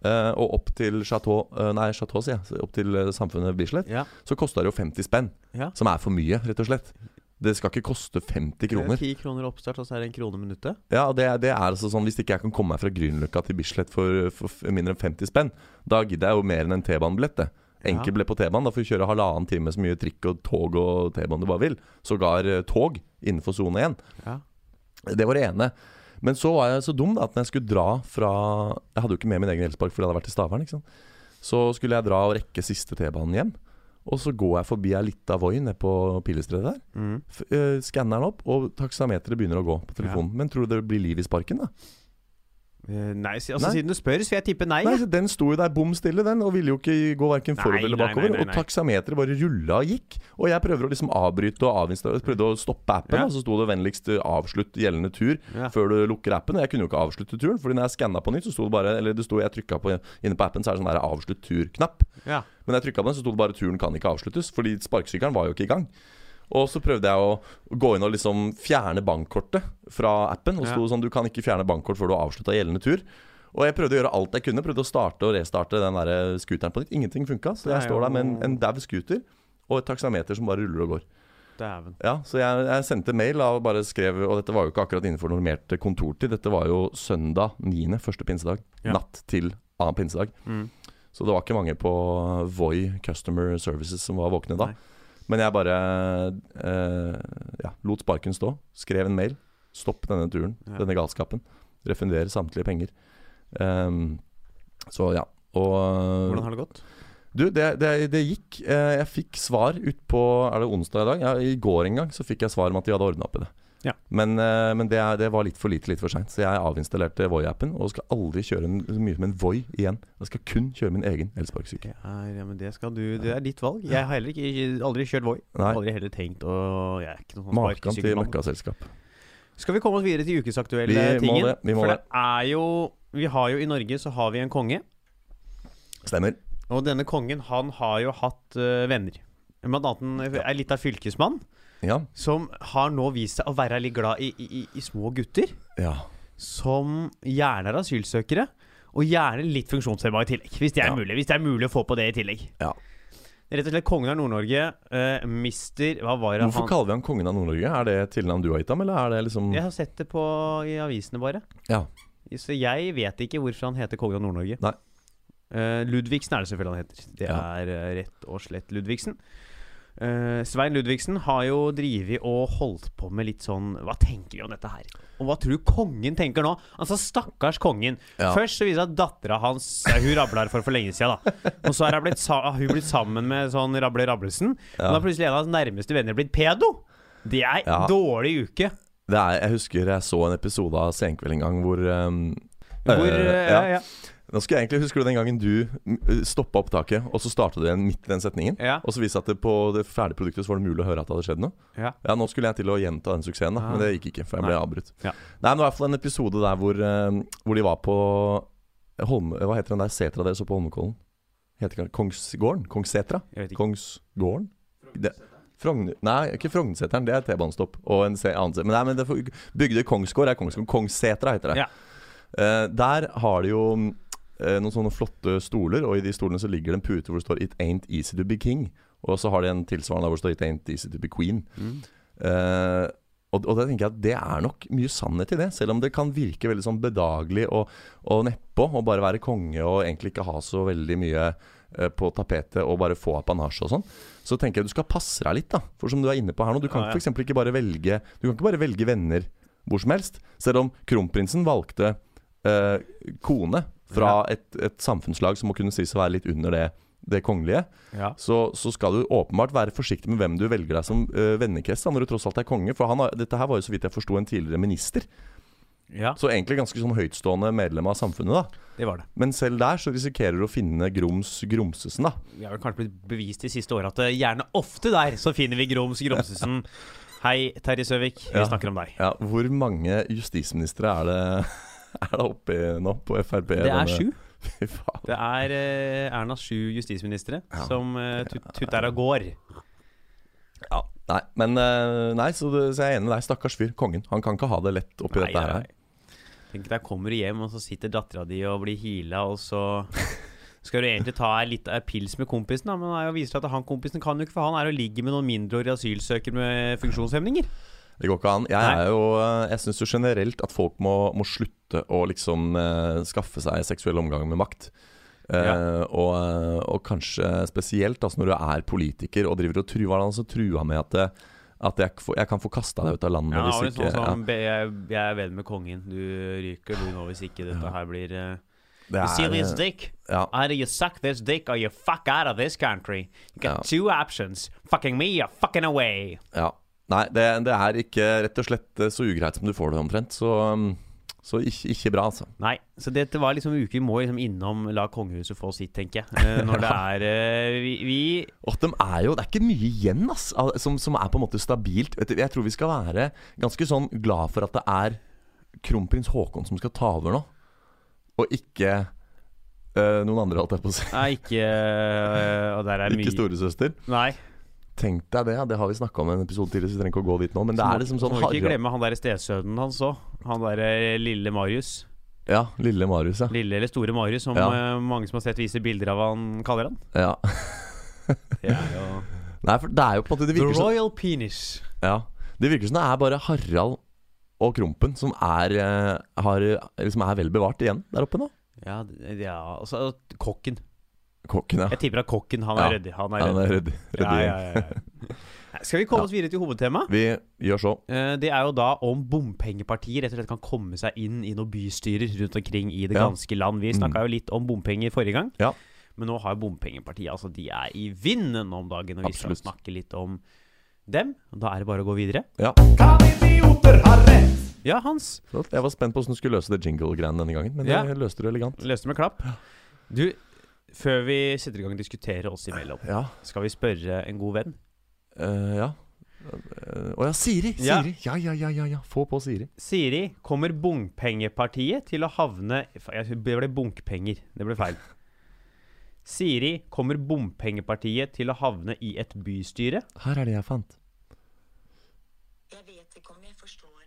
Speaker 3: eh, og opp til Chateau eh, Nei, Chateau, sier jeg. Opp til eh, samfunnet Bislett.
Speaker 2: Ja.
Speaker 3: Så kosta det jo 50 spenn.
Speaker 2: Ja.
Speaker 3: Som er for mye, rett og slett. Det skal ikke koste 50 kroner.
Speaker 2: Det er 10 kroner oppstart, og så er det en krone minuttet.
Speaker 3: Ja, det, det er altså sånn Hvis ikke jeg kan komme meg fra Grünerløkka til Bislett for, for mindre enn 50 spenn, da gidder jeg jo mer enn en T-banebillett. det. Enkel ble på T-banen. Da får du kjøre halvannen time så mye trikk og tog og T-bane du bare vil. Sågar tog innenfor sone 1.
Speaker 2: Ja.
Speaker 3: Det var det ene. Men så var jeg så dum da at når jeg skulle dra fra Jeg hadde jo ikke med min egen elspark fordi jeg hadde vært i Stavern. ikke sant? Så skulle jeg dra og rekke siste T-banen hjem. Og så går jeg forbi ei lita Voi nede på Pilestredet der.
Speaker 2: Mm.
Speaker 3: Eh, Skanner den opp, og taksameteret begynner å gå på telefonen. Men tror du det blir liv i sparken, da?
Speaker 2: Eh, Nei, altså
Speaker 3: Nei.
Speaker 2: siden du spør, så vil jeg tippe nei.
Speaker 3: Nei, Den sto jo der bom stille, den, og ville jo ikke gå verken forover eller bakover.
Speaker 2: nei.
Speaker 3: Og taksameteret bare rulla og gikk. Og jeg prøver å liksom avbryte og avinstallere. Prøvde å stoppe appen,
Speaker 2: Ja.
Speaker 3: og så sto det vennligst 'avslutt gjeldende tur'
Speaker 2: Ja.
Speaker 3: før du lukker appen. Og jeg kunne jo ikke avslutte turen, Fordi når jeg skanna på nytt, så sto det bare Eller det sto jeg trykka på inne på appen, så er det sånn der 'avslutt tur'-knapp.
Speaker 2: Ja.
Speaker 3: Men jeg trykka på den, så sto det bare 'turen kan ikke avsluttes', fordi sparkesykkelen var jo ikke i gang. Og så prøvde jeg å gå inn og liksom fjerne bankkortet fra appen. Og
Speaker 2: Ja.
Speaker 3: sto det sånn 'du kan ikke fjerne bankkort før du har avslutta gjeldende tur'. Og jeg prøvde å gjøre alt jeg kunne. Prøvde å starte og restarte den der scooteren på nytt. Ingenting funka. Så jeg står der med en, en dau scooter og et taksameter som bare ruller og går.
Speaker 2: Dæven.
Speaker 3: Ja, Så jeg, jeg sendte mail og bare skrev Og dette var jo ikke akkurat innenfor normert kontortid. Dette var jo søndag 9., første pinsedag.
Speaker 2: Ja.
Speaker 3: Natt til annen pinsedag.
Speaker 2: Mm.
Speaker 3: Så det var ikke mange på Voi Customer Services som var våkne da.
Speaker 2: Nei.
Speaker 3: Men jeg bare eh, ja, lot sparken stå. Skrev en mail. Stopp denne turen,
Speaker 2: Ja.
Speaker 3: denne galskapen. Refundere samtlige penger. Um, så ja. Og
Speaker 2: Hvordan har det gått?
Speaker 3: du, det, det, det gikk. Eh, jeg fikk svar utpå Er det onsdag i dag? Ja, I går en gang så fikk jeg svar om at de hadde ordna opp i det.
Speaker 2: Ja.
Speaker 3: Men, eh, men det, det var litt for lite litt for seint, så jeg avinstallerte Voi-appen og skal aldri kjøre en, så mye som en Voi igjen. Jeg skal kun kjøre min egen elsparkesykkel.
Speaker 2: Ja, men det skal du Det er ditt valg. Jeg har heller ikke aldri kjørt Voi. Aldri heller tenkt å Jeg er ikke noen sånn
Speaker 3: Maken til møkkaselskap.
Speaker 2: Skal vi komme oss videre til ukesaktuelle
Speaker 3: Vi må
Speaker 2: tingen?
Speaker 3: det, vi må
Speaker 2: For
Speaker 3: det
Speaker 2: er jo Vi har jo i Norge så har vi en konge.
Speaker 3: Stemmer.
Speaker 2: Og denne kongen, han har jo hatt uh, venner. Blant annet en- av fylkesmann
Speaker 3: Ja.
Speaker 2: som har nå vist seg å være litt glad i, i, i, små gutter.
Speaker 3: ja.
Speaker 2: Som gjerne er asylsøkere. Og gjerne litt funksjonshemma i tillegg, hvis det er
Speaker 3: Ja.
Speaker 2: mulig. Hvis det er mulig å få på det i tillegg.
Speaker 3: Ja.
Speaker 2: Rett og slett kongen av Nord-Norge, Uh, mister Hva var det
Speaker 3: Hvorfor
Speaker 2: han
Speaker 3: kaller vi han kongen av Nord-Norge? Er det et tilnavn du har gitt ham, eller er det liksom
Speaker 2: Jeg har sett det på i avisene, bare.
Speaker 3: Ja.
Speaker 2: Så jeg vet ikke hvorfor han heter kongen av Nord-Norge.
Speaker 3: Nei.
Speaker 2: Uh, Ludvigsen er det selvfølgelig han heter. Det
Speaker 3: Ja.
Speaker 2: er uh, rett og slett Ludvigsen. Eh, Svein Ludvigsen har jo drevet og holdt på med litt sånn Hva tenker vi om dette her? Og hva tror du kongen tenker nå? Altså, stakkars kongen.
Speaker 3: Ja.
Speaker 2: Først så viser det at dattera hans eh, Hun rabla for for lenge siden, da. Og så har hun blitt, sa hun blitt sammen med sånn Rable Rablesen. Og da plutselig en av hans nærmeste venner blitt pedo. Det er
Speaker 3: Ja.
Speaker 2: dårlig uke.
Speaker 3: Det er, jeg husker jeg så en episode av Senkveld en gang hvor um,
Speaker 2: Hvor,
Speaker 3: øh, ja.
Speaker 2: ja, ja.
Speaker 3: Nå skulle jeg egentlig Husker du den gangen du stoppa opptaket, og så starta du igjen midt i den setningen?
Speaker 2: Ja.
Speaker 3: Og så viste det at det på det ferdige produktet så var det mulig å høre at det hadde skjedd noe?
Speaker 2: Ja.
Speaker 3: Ja, Nå skulle jeg til å gjenta den suksessen, da,
Speaker 2: Ah.
Speaker 3: men det gikk ikke. For jeg ble
Speaker 2: Nei.
Speaker 3: avbrutt.
Speaker 2: Ja.
Speaker 3: Nei, men det var i hvert fall en episode der hvor, eh, hvor de var på Holme, Hva heter den der setra deres så på Holmenkollen? Heter det Kongsgården? Kongssetra? Kongsgården? Frogn... Nei, ikke Frognerseteren, det er T-banestopp. Og en annen se- Men, nei, men det Bygde Kongsgård er Kongsgård. Kongssetra heter det.
Speaker 2: Ja.
Speaker 3: Uh, der har de jo eh, noen sånne flotte stoler, og i de stolene så ligger det en pute hvor det står 'It ain't easy to be king'. Og så har de en tilsvarende hvor det står 'It ain't easy to be queen'.
Speaker 2: Mm.
Speaker 3: Eh, og, og da tenker jeg at det er nok mye sannhet i det. Selv om det kan virke veldig sånn bedagelig og, og nedpå å bare være konge og egentlig ikke ha så veldig mye eh, på tapetet og bare få apanasje og sånn. Så tenker jeg du skal passe deg litt, da. For som du er inne på her nå, du kan
Speaker 2: Ja, ja.
Speaker 3: eksempel ikke bare velge Du kan ikke bare velge venner hvor som helst. Selv om kronprinsen valgte eh, kone fra et, et samfunnslag som må kunne sies å være litt under det, det kongelige
Speaker 2: Ja.
Speaker 3: så, så skal du åpenbart være forsiktig med hvem du velger deg som uh, vennekrets når du tross alt er konge. For han har, dette her var jo så vidt jeg forsto en tidligere minister.
Speaker 2: ja,
Speaker 3: Så egentlig ganske sånn høytstående medlem av samfunnet. da
Speaker 2: det var det.
Speaker 3: Men selv der så risikerer du å finne Grums Gromsesen, da.
Speaker 2: Vi har vel kanskje blitt bevist de siste åra at det gjerne ofte der så finner vi Groms Gromsesen. Hei, Terje Søvik. Vi
Speaker 3: Ja.
Speaker 2: snakker om deg.
Speaker 3: Ja, Hvor mange justisministre er det Er det oppi nå på Frp?
Speaker 2: Det er sju.
Speaker 3: Fy faen.
Speaker 2: Det er uh, Ernas sju justisministre
Speaker 3: Ja.
Speaker 2: som uh, tut tutter av gård.
Speaker 3: Ja, nei, men uh, Nei, så, det, så jeg er enig med deg. Stakkars fyr. Kongen. Han kan ikke ha det lett oppi
Speaker 2: Nei,
Speaker 3: dette her.
Speaker 2: nei. Tenk der kommer du hjem, og så sitter dattera di og blir heala, og så skal du egentlig ta ei litt ei pils med kompisen, da, men det er viser seg at han kompisen kan jo ikke, for han er og ligger med noen mindreårige asylsøkere med funksjonshemninger.
Speaker 3: Det går ikke an. Jeg, er jo, eh, jeg syns jo generelt at folk må, må slutte å liksom uh, skaffe seg seksuell omgang med makt. Uh,
Speaker 2: Ja.
Speaker 3: og, og kanskje spesielt altså når du er politiker og driver og truer altså trua med at, det, at jeg, jeg kan få kasta deg ut av landet
Speaker 2: Ja,
Speaker 3: hvis
Speaker 2: var
Speaker 3: ikke
Speaker 2: sånn
Speaker 3: ja,
Speaker 2: jeg, jeg er venn med kongen, du ryker du nå hvis ikke dette her blir uh,
Speaker 3: det er, eh,
Speaker 2: dick?
Speaker 3: ja,
Speaker 2: Either you suck this dick or you fuck out of this country. You got
Speaker 3: Ja.
Speaker 2: two options. Fucking me or fucking away.
Speaker 3: ja. Nei, det, det er ikke rett og slett eh, så ugreit som du får det omtrent. Så, um, så ikke, ikke bra, altså.
Speaker 2: Nei, så dette var liksom uke vi må liksom innom la kongehuset få sitt, tenker jeg. Eh, når det er eh, vi, vi
Speaker 3: Og de er jo, Det er ikke mye igjen ass, som, som er på en måte stabilt. Du, Jeg tror vi skal være ganske sånn glad for at det er kronprins Haakon som skal ta over nå, og ikke noen andre, holdt jeg på å si.
Speaker 2: Nei, ikke eh, Og der er
Speaker 3: Ikke storesøster.
Speaker 2: Nei.
Speaker 3: Tenk deg det, ja, det har vi snakka om en episode tidligere, så vi trenger ikke å gå dit nå. Men det er liksom
Speaker 2: Så
Speaker 3: sånn
Speaker 2: må ikke glemme han der stesønnen hans òg. Han derre lille Marius.
Speaker 3: Ja, lille Marius, ja.
Speaker 2: Lille eller store Marius, som
Speaker 3: Ja.
Speaker 2: eh, mange som har sett viser bilder av han kaller han.
Speaker 3: ja.
Speaker 2: Det er jo
Speaker 3: Nei, for det er jo på en måte Det
Speaker 2: The
Speaker 3: Royal som
Speaker 2: Penis.
Speaker 3: Ja, det virker som det er bare Harald og Krompen som er, eh, har, liksom er vel bevart igjen der oppe nå.
Speaker 2: Ja, ja altså kokken.
Speaker 3: Kokken, ja.
Speaker 2: Jeg tipper at kokken, han
Speaker 3: Ja.
Speaker 2: er ryddig. Han er
Speaker 3: Ja, Han
Speaker 2: ryddig. Ja, ja, ja, ja. Skal vi komme oss videre til hovedtemaet?
Speaker 3: Vi gjør så.
Speaker 2: Eh, Det er jo da om bompengepartier rett og slett kan komme seg inn i noen bystyrer rundt omkring i det
Speaker 3: Ja.
Speaker 2: ganske land. Vi snakka jo litt om bompenger forrige gang,
Speaker 3: Ja.
Speaker 2: men nå har jo bompengepartiet Altså, de er i vinden om dagen, og vi skal
Speaker 3: Absolutt.
Speaker 2: snakke litt om dem. Da er det bare å gå videre.
Speaker 3: Ja.
Speaker 1: Kan idioter ha rett?
Speaker 2: Ja, Hans.
Speaker 3: Jeg var spent på hvordan du skulle løse det jingle-greiene denne gangen, men
Speaker 2: Ja.
Speaker 3: det løste du elegant.
Speaker 2: Løste med klapp. Du, før vi setter i gang og diskuterer oss imellom,
Speaker 3: Ja.
Speaker 2: skal vi spørre en god venn?
Speaker 3: Uh, ja. Eh, Å ja, Siri!
Speaker 2: Ja.
Speaker 3: Siri. Ja, ja, ja, ja, ja. Få på Siri.
Speaker 2: Siri, kommer bompengepartiet til å havne Jeg- Det ble bunkpenger. Det ble feil. Siri, kommer bompengepartiet til å havne i et bystyre?
Speaker 3: Her er det jeg fant.
Speaker 4: Jeg vet ikke om jeg forstår.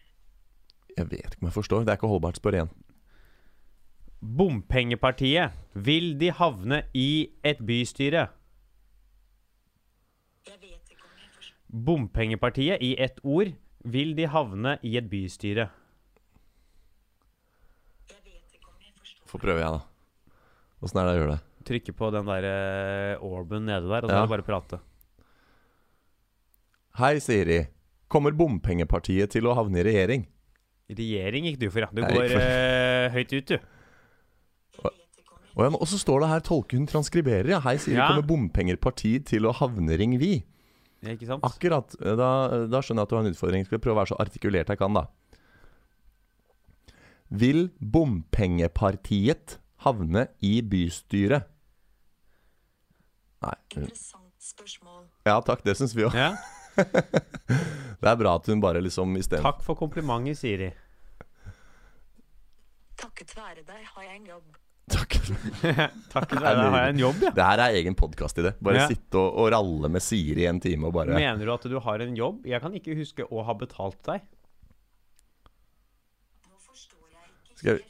Speaker 3: Jeg vet ikke om jeg forstår. Det er ikke holdbart. Spør igjen.
Speaker 2: Bompengepartiet. Vil de havne i et bystyre?
Speaker 4: Jeg vet ikke om jeg forstår.
Speaker 2: Bompengepartiet i ett ord. Vil de havne i et bystyre?
Speaker 4: Jeg vet ikke om jeg forstår.
Speaker 3: Få prøve, jeg, da. Åssen er det jeg gjør det?
Speaker 2: Trykke på den der eh, orben nede der, og så
Speaker 3: Ja.
Speaker 2: er det bare prate.
Speaker 3: Hei, Siri. Kommer bompengepartiet til å havne i regjering?
Speaker 2: Regjering gikk du for, ja. Du går
Speaker 3: for-
Speaker 2: Uh, høyt ut, du.
Speaker 4: Jeg
Speaker 3: Og, ja, men- og så står det her 'tolke hun transkriberer'. Ja. Hei, sier
Speaker 2: Ja.
Speaker 3: Kommer bompengepartiet til å havne ring vi?
Speaker 2: Ja, Ikke sant?
Speaker 3: Akkurat. Da, da skjønner jeg at du har en utfordring. Skal jeg prøve å være så artikulert jeg kan, da. Vil bompengepartiet havne i bystyret? Nei.
Speaker 4: Interessant spørsmål.
Speaker 3: Ja takk, det syns vi òg.
Speaker 2: Ja.
Speaker 3: Det er bra at hun bare liksom isteden
Speaker 2: Takk for komplimentet, Siri.
Speaker 4: Takket være deg har jeg en jobb.
Speaker 3: Takk.
Speaker 2: Takk, da har jeg en jobb, ja.
Speaker 3: Det her er egen podkast-idé. Bare
Speaker 2: Ja.
Speaker 3: sitte og, og ralle med Siri i en time og bare
Speaker 2: Mener du at du har en jobb? Jeg kan ikke huske å ha betalt deg.
Speaker 3: Skal jeg-.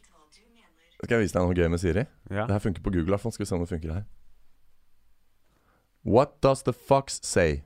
Speaker 3: Skal jeg vise deg noe gøy med Siri?
Speaker 2: Ja.
Speaker 3: Det her funker på Google. i hvert fall. Skal vi se om det funker her. What does the fox say?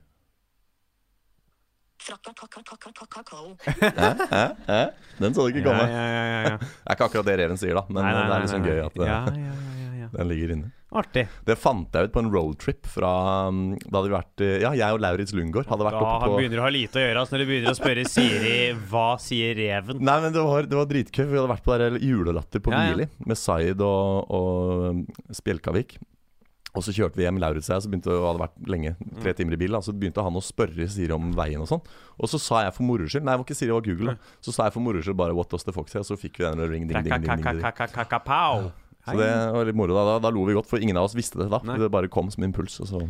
Speaker 3: Den så du ikke komme.
Speaker 2: ja, ja, ja, ja.
Speaker 3: Det er ikke akkurat det reven sier, da, men
Speaker 2: Nei, nei,
Speaker 3: det er liksom
Speaker 2: nei,
Speaker 3: gøy at det,
Speaker 2: ja, ja, ja, ja,
Speaker 3: den ligger inne.
Speaker 2: Artig.
Speaker 3: Det fant jeg ut på en roadtrip fra Da hadde vi vært Ja, jeg og Lauritz Lundgaard hadde vært
Speaker 2: Da
Speaker 3: oppe på
Speaker 2: begynner du å ha lite å gjøre altså, når du begynner å spørre Siri hva sier reven.
Speaker 3: Nei, men det var, var dritkøy. Vi hadde vært på der julelatter på
Speaker 2: Ja, ja.
Speaker 3: Med Zaid og, og Spjelkavik. Og så kjørte vi hjem, Lauritz og jeg, så begynte det, og hadde vært lenge, tre
Speaker 2: Mm.
Speaker 3: timer i bil. Da, så begynte han å spørre Siri om veien og sånn. Og så sa jeg for moro skyld Nei, det var ikke Siri, det var Google. Da. Så sa jeg for moro skyld bare 'What does the fox say?' Og så fikk vi den ring, ding, ding, ding, ding, ding. Så det var litt moro. Da, da, da lo vi godt, for ingen av oss visste det da.
Speaker 2: Nei.
Speaker 3: Det bare kom som impuls. Og så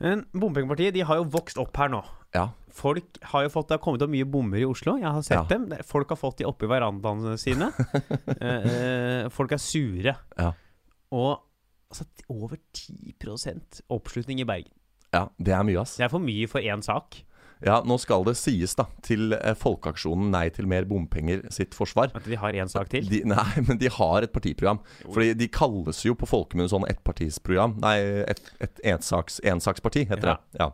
Speaker 2: Men Bompengepartiet de har jo vokst opp her nå.
Speaker 3: Ja.
Speaker 2: Folk har jo fått, Det har kommet opp mye bommer i Oslo. Jeg har sett
Speaker 3: Ja.
Speaker 2: dem. Folk har fått de oppi verandaene sine. eh, eh, folk er sure.
Speaker 3: Ja.
Speaker 2: Og altså, over 10% oppslutning i Bergen.
Speaker 3: ja, det er mye, ass.
Speaker 2: Det er for mye for én sak.
Speaker 3: Ja, nå skal det sies, da, til eh, Folkeaksjonen Nei til mer bompenger sitt forsvar.
Speaker 2: At de har én sak til.
Speaker 3: De, nei, men de har et partiprogram. Fordi de kalles jo på folkemunne sånn ettpartisprogram. Nei, et, et ensaks, ensaksparti, heter
Speaker 2: Ja.
Speaker 3: det. Ja.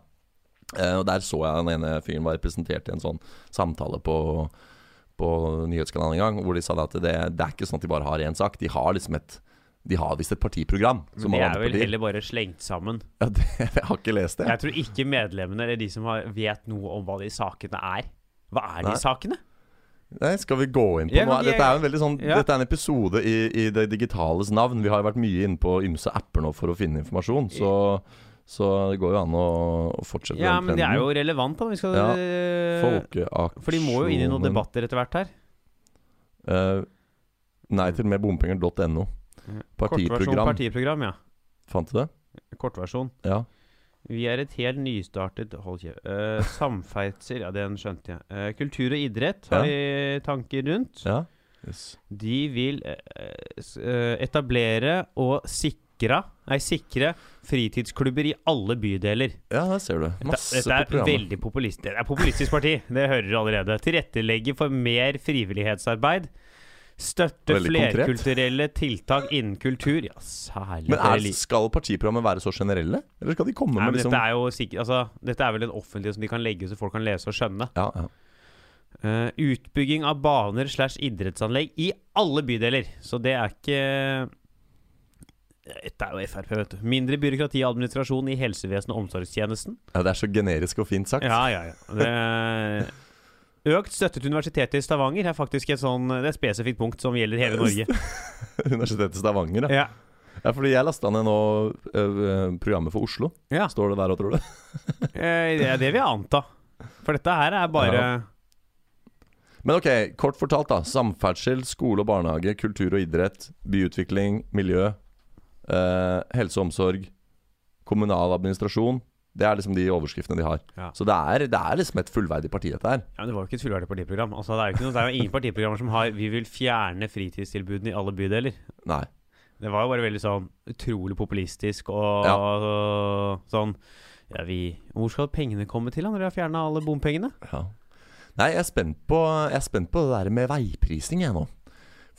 Speaker 3: Eh, og der så jeg den ene fyren var representert i en sånn samtale på, på nyhetskanalen en gang, hvor de sa at det, det er ikke sånn at de bare har én sak. De har liksom et De har visst et partiprogram. Som
Speaker 2: de er vel
Speaker 3: partier.
Speaker 2: heller bare slengt sammen.
Speaker 3: Ja, det, jeg har ikke lest det.
Speaker 2: Jeg tror ikke medlemmene eller de som har, vet noe om hva de sakene er. Hva er de
Speaker 3: Nei.
Speaker 2: sakene?
Speaker 3: Nei, skal vi gå inn på
Speaker 2: ja, noe?
Speaker 3: Dette er en sånn
Speaker 2: Ja.
Speaker 3: Dette er en episode i, i det digitales navn. Vi har jo vært mye inne på ymse apper nå for å finne informasjon, så, så det går jo an å, å fortsette
Speaker 2: Ja,
Speaker 3: den
Speaker 2: men det er jo relevant, da. Vi skal,
Speaker 3: Ja.
Speaker 2: eh, For de må jo inn i noen debatter etter hvert her.
Speaker 3: Uh, nei til med bompenger.no.
Speaker 2: Kortversjon
Speaker 3: Partiprogram.
Speaker 2: partiprogram, ja.
Speaker 3: Fant du det?
Speaker 2: Kortversjon.
Speaker 3: Ja.
Speaker 2: Vi er et helt nystartet Hold kjeft. Uh, samferdsel, ja, den skjønte jeg. Uh, kultur og idrett har vi tanker rundt.
Speaker 3: ja. Yes.
Speaker 2: De vil uh, etablere og sikre Nei, sikre fritidsklubber i alle bydeler.
Speaker 3: Ja, der ser du. Masse
Speaker 2: dette er
Speaker 3: programmet.
Speaker 2: veldig populistisk. Det er populistisk parti, det hører du allerede. Tilrettelegge for mer frivillighetsarbeid. Støtte flerkulturelle tiltak innen kultur. Ja, særlig
Speaker 3: Men er, skal partiprogrammet være så generelle? Eller skal de komme
Speaker 2: Nei,
Speaker 3: med liksom
Speaker 2: dette er jo sikkert Altså, dette er vel en offentlig som de kan legge så folk kan lese og skjønne.
Speaker 3: ja, ja.
Speaker 2: Uh, utbygging av baner slash idrettsanlegg i alle bydeler. Så det er ikke Dette er jo Frp, vet du. Mindre byråkrati og administrasjon i helsevesenet og omsorgstjenesten.
Speaker 3: ja, det er så generisk og fint sagt.
Speaker 2: Ja, ja, ja. Det, økt støtte til Universitetet i Stavanger er faktisk et sånn Det er et spesifikt punkt som gjelder hele Norge.
Speaker 3: Universitetet i Stavanger, ja.
Speaker 2: Ja.
Speaker 3: ja. Fordi jeg lasta ned nå øh, programmet for Oslo.
Speaker 2: ja.
Speaker 3: Står det der òg, tror du?
Speaker 2: Eh, Det er det vi anta. For dette her er bare
Speaker 3: Ja. Men ok, kort fortalt, da. Samferdsel, skole og barnehage, kultur og idrett, byutvikling, miljø, eh, helse og omsorg, kommunal administrasjon. Det er liksom de overskriftene de har.
Speaker 2: Ja.
Speaker 3: Så det er, det er liksom et fullverdig parti, dette her.
Speaker 2: Ja, men Det var jo ikke et fullverdig partiprogram. Altså, det, er noe, det er jo ingen partiprogrammer som har 'Vi vil fjerne fritidstilbudene i alle bydeler'.
Speaker 3: Nei.
Speaker 2: Det var jo bare veldig sånn utrolig populistisk og,
Speaker 3: Ja.
Speaker 2: og sånn Ja, vi Hvor skal pengene komme til da når de har fjerna alle bompengene?
Speaker 3: Ja. Nei, jeg er spent på, jeg er spent på det der med veiprising, jeg nå.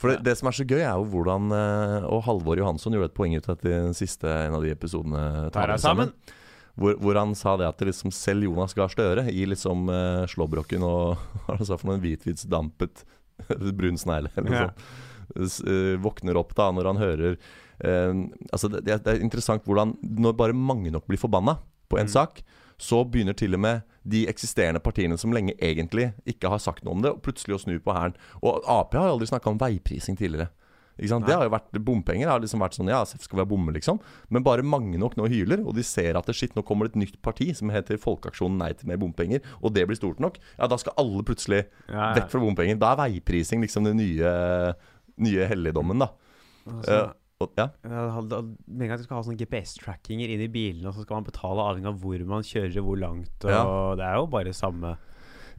Speaker 3: For det, det som er så gøy, er jo hvordan eh, Og Halvor Johansson gjorde et poeng ut av dette i den siste en av de episodene. Tar
Speaker 2: er sammen.
Speaker 3: Hvor, hvor han sa det at liksom selv Jonas Gahr Støre i liksom uh, slåbroken og hva han sa for noe, en brun snegle eller noe sånt, eh, våkner opp da når han hører uh, Altså det, det er interessant hvordan Når bare mange nok blir forbanna på en
Speaker 2: Mm.
Speaker 3: sak, så begynner til og med de eksisterende partiene som lenge egentlig ikke har sagt noe om det, og plutselig å snu på hæren. Og Ap har aldri snakka om veiprising tidligere. Det har jo vært Bompenger har liksom vært sånn Ja, SF skal være bomme, liksom. Men bare mange nok nå hyler, og de ser at det, shit, nå kommer det et nytt parti som heter Folkeaksjonen nei til mer bompenger, og det blir stort nok. Ja, da skal alle plutselig
Speaker 2: Ja,
Speaker 3: vekk fra bompenger. Da er veiprising liksom den nye, nye helligdommen, da.
Speaker 2: Altså,
Speaker 3: uh, og, ja.
Speaker 2: Ja, Med en gang du skal ha sånne GPS-trackinger inn i bilene, og så skal man betale avhengig av hvor man kjører, hvor langt, og
Speaker 3: Ja.
Speaker 2: det er jo bare samme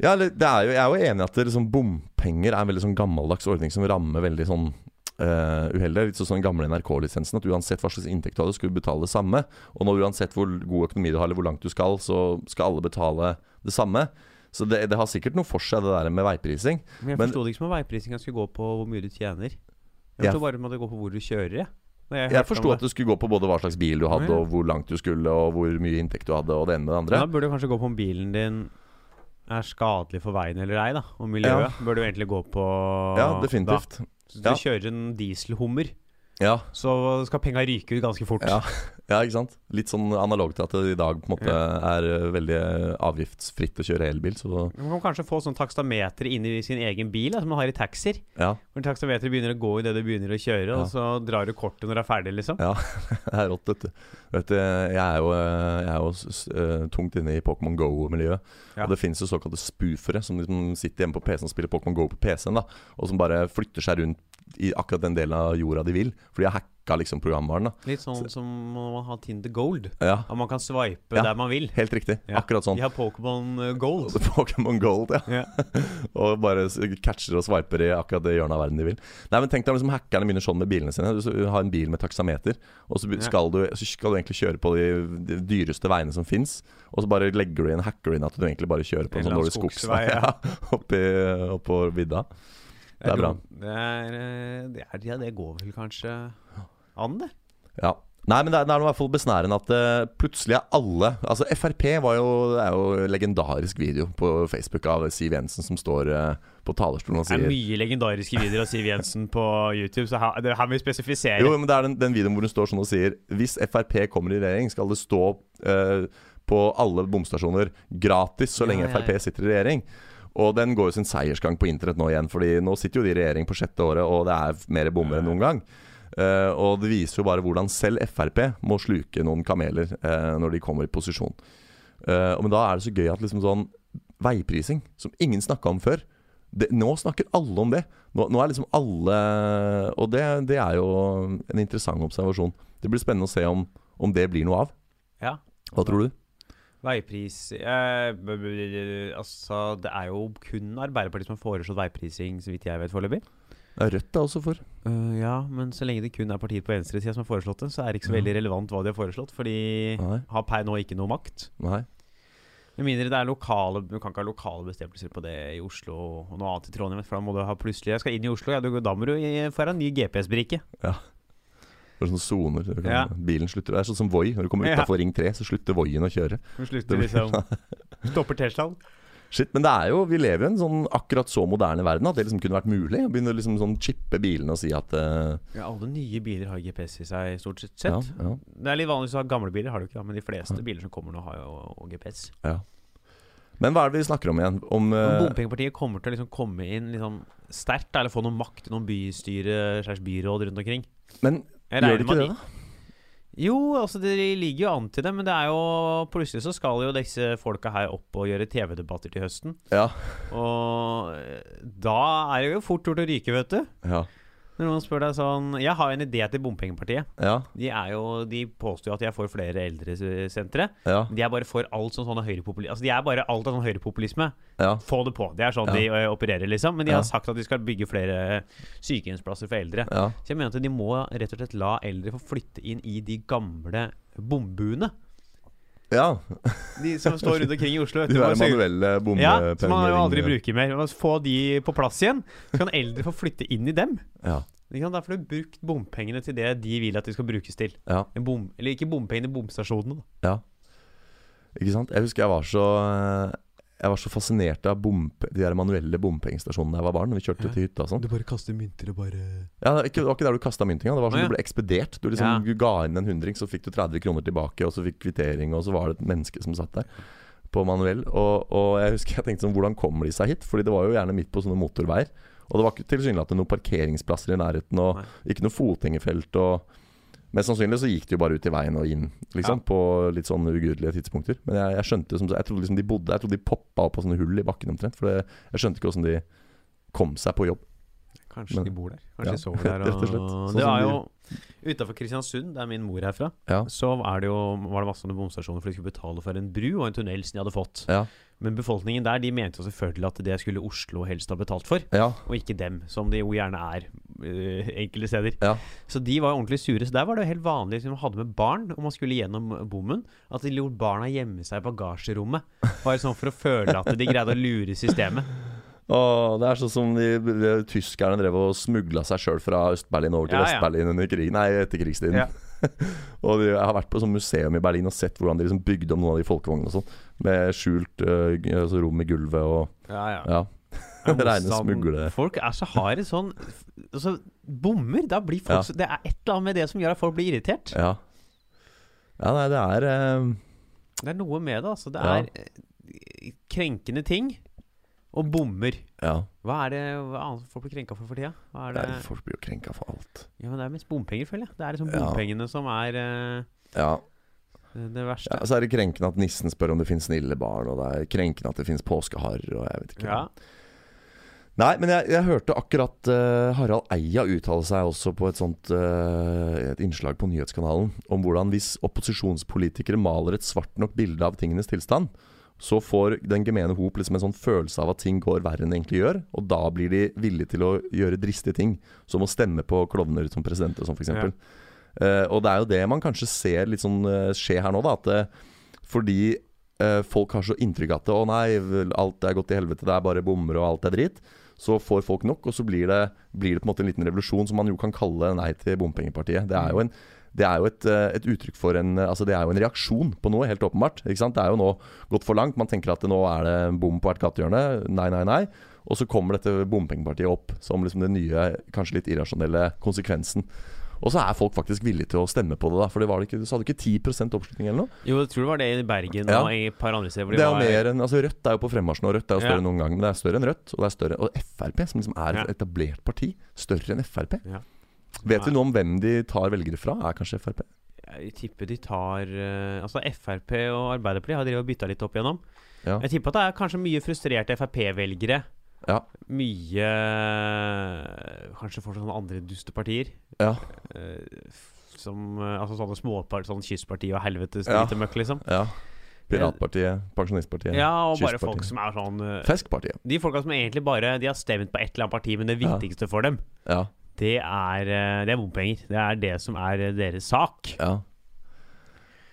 Speaker 3: Ja, det er jo, jeg er jo enig i at det, liksom, bompenger er en veldig sånn gammeldags ordning som rammer veldig sånn eh, uheldig. Litt sånn gamle NRK-lisensen. At uansett hva slags inntekt du hadde, skulle du betale det samme. Og når uansett hvor god økonomi du har, eller hvor langt du skal, så skal alle betale det samme. Så det, det har sikkert noe for seg, det der med veiprising.
Speaker 2: Men jeg forsto det ikke som om veiprisinga skulle gå på hvor mye du tjener. Jeg
Speaker 3: Ja.
Speaker 2: forsto bare om det går på hvor du kjører. Jeg, jeg
Speaker 3: forsto at det skulle gå på både hva slags bil du hadde,
Speaker 2: Ja, ja.
Speaker 3: og hvor langt du skulle, og hvor mye inntekt du hadde, og det ene med det andre.
Speaker 2: Da burde det kanskje gå på om bilen din er skadelig for veien eller ei, da. Og miljøet bør du egentlig gå på
Speaker 3: Ja, definitivt.
Speaker 2: Da. Så du
Speaker 3: Ja.
Speaker 2: kjører en dieselhummer,
Speaker 3: Ja,
Speaker 2: så skal penga ryke ut ganske fort.
Speaker 3: ja, ja, ikke sant. Litt sånn analogt til at det i dag på en måte er eh, veldig avgiftsfritt å kjøre elbil, så
Speaker 2: Man kan kanskje få sånn takstameter inn i sin egen bil, som man har i taxier.
Speaker 3: ja.
Speaker 2: Hvor takstameteret begynner å gå idet du begynner å kjøre, og så drar du kortet når du er ferdig, liksom.
Speaker 3: Ja, det er rått, vet du. vet du. Jeg er jo, eh, jeg er jo eh, tungt inne i Pokémon Go-miljøet. Og det finnes jo såkalte spoofere som liksom sitter hjemme på PC-en og spiller Pokémon Go på PC-en. da Og som bare flytter seg rundt i akkurat den delen av jorda de vil. For de har hacka liksom programvaren. da
Speaker 2: Litt sånn som når man har Tinder Gold.
Speaker 3: Ja,
Speaker 2: At man kan swipe
Speaker 3: Ja.
Speaker 2: der man vil.
Speaker 3: helt riktig.
Speaker 2: Ja.
Speaker 3: Akkurat sånn.
Speaker 2: De har Pokémon eh, Gold.
Speaker 3: Pokémon Gold, ja. Og bare catcher og swiper i akkurat det hjørnet av verden de vil. Nei, men Tenk deg liksom hackerne begynner sånn med bilene sine. Du har en bil med taksameter, og så skal, du, så skal du egentlig kjøre på de, de dyreste veiene som fins. Og så bare legger du inn, hacker inn at du egentlig bare kjører på en
Speaker 2: En
Speaker 3: sånn dårlig skogsvei
Speaker 2: skogsvei, ja,
Speaker 3: oppi, oppå vidda. Det er bra.
Speaker 2: Det er, eh, det er Ja, det går vel kanskje an, det.
Speaker 3: Ja. Nei, men det er, det er i hvert fall besnærende at uh, plutselig er alle Altså Frp var jo, det er jo legendarisk video på Facebook av Siv Jensen som står uh, på talerstolen og
Speaker 2: Det er mye legendariske videoer av Siv Jensen på YouTube, så her, det her må vi spesifisere.
Speaker 3: Jo, men det er den, den videoen hvor hun står sånn og sier Hvis Frp kommer i regjering, skal det stå uh, på alle bomstasjoner gratis så
Speaker 2: Ja,
Speaker 3: lenge
Speaker 2: ja, ja.
Speaker 3: Frp sitter i regjering. Og den går jo sin seiersgang på internett nå igjen, Fordi nå sitter jo de i regjering på sjette året, og det er mer bommer enn noen gang. Uh, og det viser jo bare hvordan selv Frp må sluke noen kameler uh, når de kommer i posisjon. Uh, men da er det så gøy at liksom sånn veiprising, som ingen snakka om før det, Nå snakker alle om det. Nå, nå er liksom alle Og det, det er jo en interessant observasjon. Det blir spennende å se om, om det blir noe av.
Speaker 2: Ja.
Speaker 3: Hva tror du?
Speaker 2: Veipris eh, Altså, det er jo kun Arbeiderpartiet som har foreslått veiprising, så vidt jeg vet foreløpig.
Speaker 3: Ja, Rødt er også for.
Speaker 2: Uh, ja, men så lenge det kun er partiet på venstresida som har foreslått det, så er det ikke så
Speaker 3: Ja.
Speaker 2: veldig relevant hva de har foreslått, for de
Speaker 3: Nei.
Speaker 2: har per nå ikke noe makt.
Speaker 3: Nei.
Speaker 2: Med mindre det er lokale Du kan ikke ha lokale bestemmelser på det i Oslo og noe annet i Trondheim, for da må du ha plutselig Jeg skal inn i Oslo, ja, du, da må du få deg en ny GPS-brikke.
Speaker 3: Det er sånne soner.
Speaker 2: Ja.
Speaker 3: Bilen slutter Det er sånn som Voi. Når du kommer
Speaker 2: Ja.
Speaker 3: utafor Ring 3, så slutter Voien å kjøre.
Speaker 2: Du slutter
Speaker 3: blir-
Speaker 2: liksom Stopper Teslaen.
Speaker 3: Shit, Men det er jo, vi lever i en sånn akkurat så moderne verden at det liksom kunne vært mulig. Å begynne å liksom sånn chippe bilene og si at uh,
Speaker 2: Ja, alle nye biler har GPS i seg, stort sett.
Speaker 3: ja, ja,
Speaker 2: Det er litt vanlig å ha gamle biler, har du ikke men de fleste biler som kommer nå, har jo GPS.
Speaker 3: ja. Men hva er det vi snakker om igjen? Om uh,
Speaker 2: Bompengepartiet kommer til å liksom komme inn liksom sterkt, eller få noe makt i noen bystyre slags byråd rundt omkring.
Speaker 3: Men gjør
Speaker 2: de
Speaker 3: det ikke det, da?
Speaker 2: Jo, altså det ligger jo an til det, men det er jo plutselig så skal jo disse folka her opp og gjøre TV-debatter til høsten.
Speaker 3: Ja.
Speaker 2: Og eh, da er det jo fort gjort å ryke, vet du.
Speaker 3: Ja.
Speaker 2: Når noen spør deg sånn Jeg har en idé til Bompengepartiet.
Speaker 3: Ja.
Speaker 2: De, er jo, de påstår jo at de er for flere eldresentre.
Speaker 3: Ja.
Speaker 2: De er bare for alt som sånn høyrepopulisme Altså, de er bare alt av sånn høyrepopulisme.
Speaker 3: ja.
Speaker 2: Få det på. Det er sånn de ø, opererer, liksom. Men de har sagt at de skal bygge flere sykehjemsplasser for eldre. Så jeg mener at de må rett og slett la eldre få flytte inn i de gamle bombuene.
Speaker 3: Ja,
Speaker 2: De som står rundt omkring i Oslo.
Speaker 3: de der
Speaker 2: manuelle sørger- ja, som man jo aldri bruker mer. Få de på plass igjen, så kan eldre få flytte inn i dem.
Speaker 3: Ja?
Speaker 2: Da får du brukt bompengene til det de vil at de skal brukes til.
Speaker 3: ja,
Speaker 2: En bom, eller ikke bompengene, bomstasjonene.
Speaker 3: ja. Ikke sant? Jeg husker jeg var så Jeg var så fascinert av de der manuelle bompengestasjonene jeg var barn. Når vi kjørte
Speaker 2: Ja.
Speaker 3: til hytta og sånn.
Speaker 2: Du bare kaster mynter og bare
Speaker 3: Ja, det, var ikke, der du kasta mynt engang. Det var sånn
Speaker 2: ja.
Speaker 3: du ble ekspedert. Du liksom du ga inn en hundring, så fikk du 30 kroner tilbake, og så fikk kvittering, og så var det et menneske som satt der på manuell. Og, og jeg husker jeg tenkte sånn Hvordan kommer de seg hit? Fordi det var jo gjerne midt på sånne motorveier. Og det var ikke tilsynelatende noen parkeringsplasser i nærheten, og
Speaker 2: Nei.
Speaker 3: ikke noe fotgjengerfelt. Og Mest sannsynlig så gikk de jo bare ut i veien og inn, liksom,
Speaker 2: Ja.
Speaker 3: på litt sånn ugudelige tidspunkter. Men jeg, jeg skjønte som, Jeg trodde liksom de bodde Jeg trodde de poppa opp på sånne hull i bakken omtrent. For det, jeg skjønte ikke åssen de kom seg på jobb.
Speaker 2: Kanskje
Speaker 3: Men-
Speaker 2: de bor der. Kanskje
Speaker 3: Ja,
Speaker 2: de sover der.
Speaker 3: og. Sånn
Speaker 2: det er jo Utafor Kristiansund, der min mor er fra,
Speaker 3: Ja.
Speaker 2: så det jo, var det masse bomstasjoner for de skulle betale for en bru og en tunnel som de hadde fått.
Speaker 3: Ja.
Speaker 2: Men befolkningen der de mente jo selvfølgelig at det skulle Oslo helst ha betalt for,
Speaker 3: Ja.
Speaker 2: og ikke dem, som det jo gjerne er øh, enkelte steder.
Speaker 3: Ja.
Speaker 2: Så de var ordentlig sure. Så der var det jo helt vanlig som man hadde med barn, om man skulle gjennom bommen, at de lot barna gjemme seg i bagasjerommet. Bare sånn for å føle at de greide å lure systemet.
Speaker 3: Åh, det er sånn som de, de, tyskerne drev og smugla seg sjøl fra Øst-Berlin over til
Speaker 2: Ja, ja.
Speaker 3: Vest-Berlin under krigen. Nei, etter krigstiden.
Speaker 2: Ja.
Speaker 3: og jeg har vært på sånn museum i Berlin og sett hvordan de liksom bygde om noen av de folkevognene og sånn. Med skjult uh, altså rom i gulvet og
Speaker 2: Ja,
Speaker 3: Ja. Reine smugle.
Speaker 2: Folk er så harde sånn Altså, bommer. Da blir folk
Speaker 3: Ja.
Speaker 2: så, Det er et eller annet med det som gjør at folk blir irritert.
Speaker 3: Ja. Ja, nei, det er uh,
Speaker 2: Det er noe med det, altså. Det
Speaker 3: Ja.
Speaker 2: er eh, krenkende ting. Og bommer.
Speaker 3: Ja.
Speaker 2: Hva er det hva annet folk blir krenka for for tida? Hva er det?
Speaker 3: Nei, folk blir jo krenka for alt.
Speaker 2: Ja, men det er mest bompenger, føler jeg. Det er liksom bompengene som er eh,
Speaker 3: Ja.
Speaker 2: det verste.
Speaker 3: ja. Så er det krenkende at nissen spør om det finnes snille barn, og det er krenkende at det finnes påskeharer, og jeg vet ikke.
Speaker 2: Ja.
Speaker 3: Nei, men jeg, jeg hørte akkurat eh, Harald Eia uttale seg også på et sånt eh, Et innslag på Nyhetskanalen om hvordan hvis opposisjonspolitikere maler et svart nok bilde av tingenes tilstand, så får den gemene hop liksom en sånn følelse av at ting går verre enn det egentlig gjør. Og da blir de villige til å gjøre dristige ting, som å stemme på klovner som president og sånn, f.eks.
Speaker 2: Ja.
Speaker 3: Uh, og det er jo det man kanskje ser litt sånn uh, skje her nå, da. At uh, fordi folk har så inntrykk av at å nei, alt er gått til helvete, det er bare bommer og alt er drit. Så får folk nok, og så blir det, blir det på en måte en liten revolusjon som man jo kan kalle Nei til bompengepartiet. Det er jo, en, det er jo et, eh, et uttrykk for en Altså det er jo en reaksjon på noe, helt åpenbart. Det er jo nå gått for langt. Man tenker at nå er det bom på hvert gatehjørne. Nei, nei, nei. Og så kommer dette bompengepartiet opp som liksom den nye, kanskje litt irrasjonelle konsekvensen. Og så er folk faktisk villige til å stemme på det, da. For det var det ikke, så hadde det ikke 10 oppslutning eller noe?
Speaker 2: Jo, jeg tror det var det i Bergen
Speaker 3: Ja.
Speaker 2: og i et par andre steder. hvor de
Speaker 3: Det jo
Speaker 2: var-
Speaker 3: mer enn altså Rødt er jo på fremmarsjen, og Rødt er jo større
Speaker 2: Ja.
Speaker 3: enn noen gang. Men det er større enn Rødt, og det er større Og Frp, som liksom er
Speaker 2: Ja.
Speaker 3: etablert parti, større enn Frp.
Speaker 2: Ja.
Speaker 3: Vet vi noe om hvem de tar velgere fra? Er kanskje Frp?
Speaker 2: Jeg tipper de tar eh, Altså Frp og Arbeiderpartiet har drevet og bytta litt opp igjennom.
Speaker 3: Ja.
Speaker 2: Jeg tipper at det er kanskje mye frustrerte Frp-velgere.
Speaker 3: Ja.
Speaker 2: Mye Kanskje fortsatt sånne andre dustepartier.
Speaker 3: Ja.
Speaker 2: eh, som eh, Altså sånne småpartier, sånn kystparti og helvetes
Speaker 3: Ja.
Speaker 2: dritemøkk, liksom.
Speaker 3: ja. Piratpartiet, Pensjonistpartiet,
Speaker 2: Ja, og bare folk som er sånn eh,
Speaker 3: Feskpartiet.
Speaker 2: De folka som egentlig bare De har stemt på et eller annet parti, men det
Speaker 3: Ja.
Speaker 2: viktigste for dem,
Speaker 3: Ja.
Speaker 2: Det er, eh, det er bompenger. Det er det som er eh, deres sak.
Speaker 3: ja.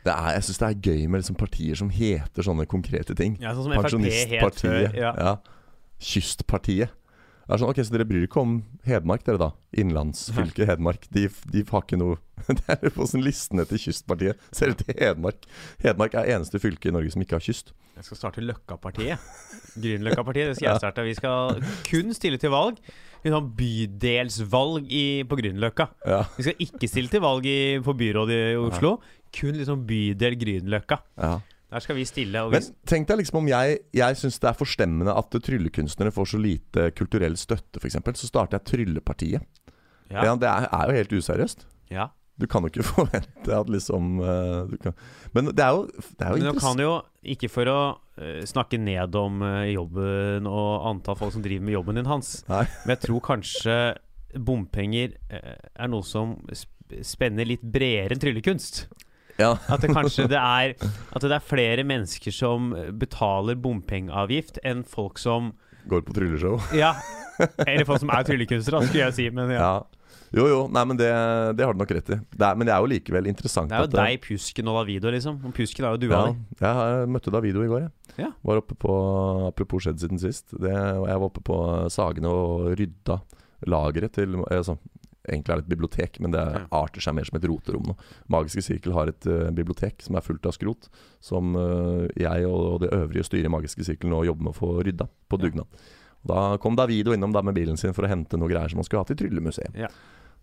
Speaker 3: Det er, jeg syns det er gøy med liksom partier som heter sånne konkrete ting.
Speaker 2: Ja, sånn som
Speaker 3: Pensjonistpartiet.
Speaker 2: Ja.
Speaker 3: Ja. Kystpartiet. Det er sånn, ok, Så dere bryr ikke om Hedmark, dere da? Innlandsfylket Hedmark. De, de har ikke noe Det er på sånn listene til Kystpartiet. Ser du til Hedmark? Hedmark er eneste fylke i Norge som ikke har kyst.
Speaker 2: Jeg skal starte Løkkapartiet. Grünerløkkapartiet. Det skal jeg starte. Vi skal kun stille til valg. Har bydelsvalg i, på Grünerløkka.
Speaker 3: Ja.
Speaker 2: Vi skal ikke stille til valg i, på byrådet i Oslo. Kun liksom bydel Grünerløkka.
Speaker 3: ja.
Speaker 2: Der skal vi stille.
Speaker 3: Men tenk deg liksom om jeg Jeg syns det er forstemmende at tryllekunstnere får så lite kulturell støtte, f.eks. Så starter jeg Tryllepartiet. Ja.
Speaker 2: ja,
Speaker 3: Det er, er jo helt useriøst.
Speaker 2: ja.
Speaker 3: Du kan jo ikke forvente at liksom eh, du kan. Men det er jo, det er jo
Speaker 2: Men
Speaker 3: du
Speaker 2: kan jo, ikke for å eh, snakke ned om eh, jobben og antall folk som driver med jobben din, Hans,
Speaker 3: Nei.
Speaker 2: men jeg tror kanskje bompenger er noe som spenner litt bredere enn tryllekunst.
Speaker 3: Ja.
Speaker 2: At det kanskje det er At det er flere mennesker som betaler bompengeavgift enn folk som
Speaker 3: Går på trylleshow.
Speaker 2: Ja. Eller folk som er tryllekunstnere, skulle jeg si. Men ja.
Speaker 3: Ja. Jo, jo. Nei, men det, det har du nok rett i. Det er, men det er jo likevel interessant
Speaker 2: Det er jo
Speaker 3: eh,
Speaker 2: deg, Pjusken og Davido, liksom. Og Pjusken er jo dua
Speaker 3: Ja,
Speaker 2: di.
Speaker 3: jeg møtte Davido i går, jeg.
Speaker 2: Ja.
Speaker 3: Var oppe på Apropos skjedd siden sist. Det, jeg var oppe på Sagene og rydda lageret til altså, Egentlig er det et bibliotek, men det arter seg mer som et roterom nå. Magiske Sirkel har et uh, bibliotek som er fullt av skrot, som uh, jeg og, det øvrige styret i Magiske Sirkel nå jobber med å få rydda på
Speaker 2: Ja.
Speaker 3: dugnad. Og Da kom Davido innom da med bilen sin for å hente noe greier som han skulle ha til Tryllemuseet.
Speaker 2: Ja.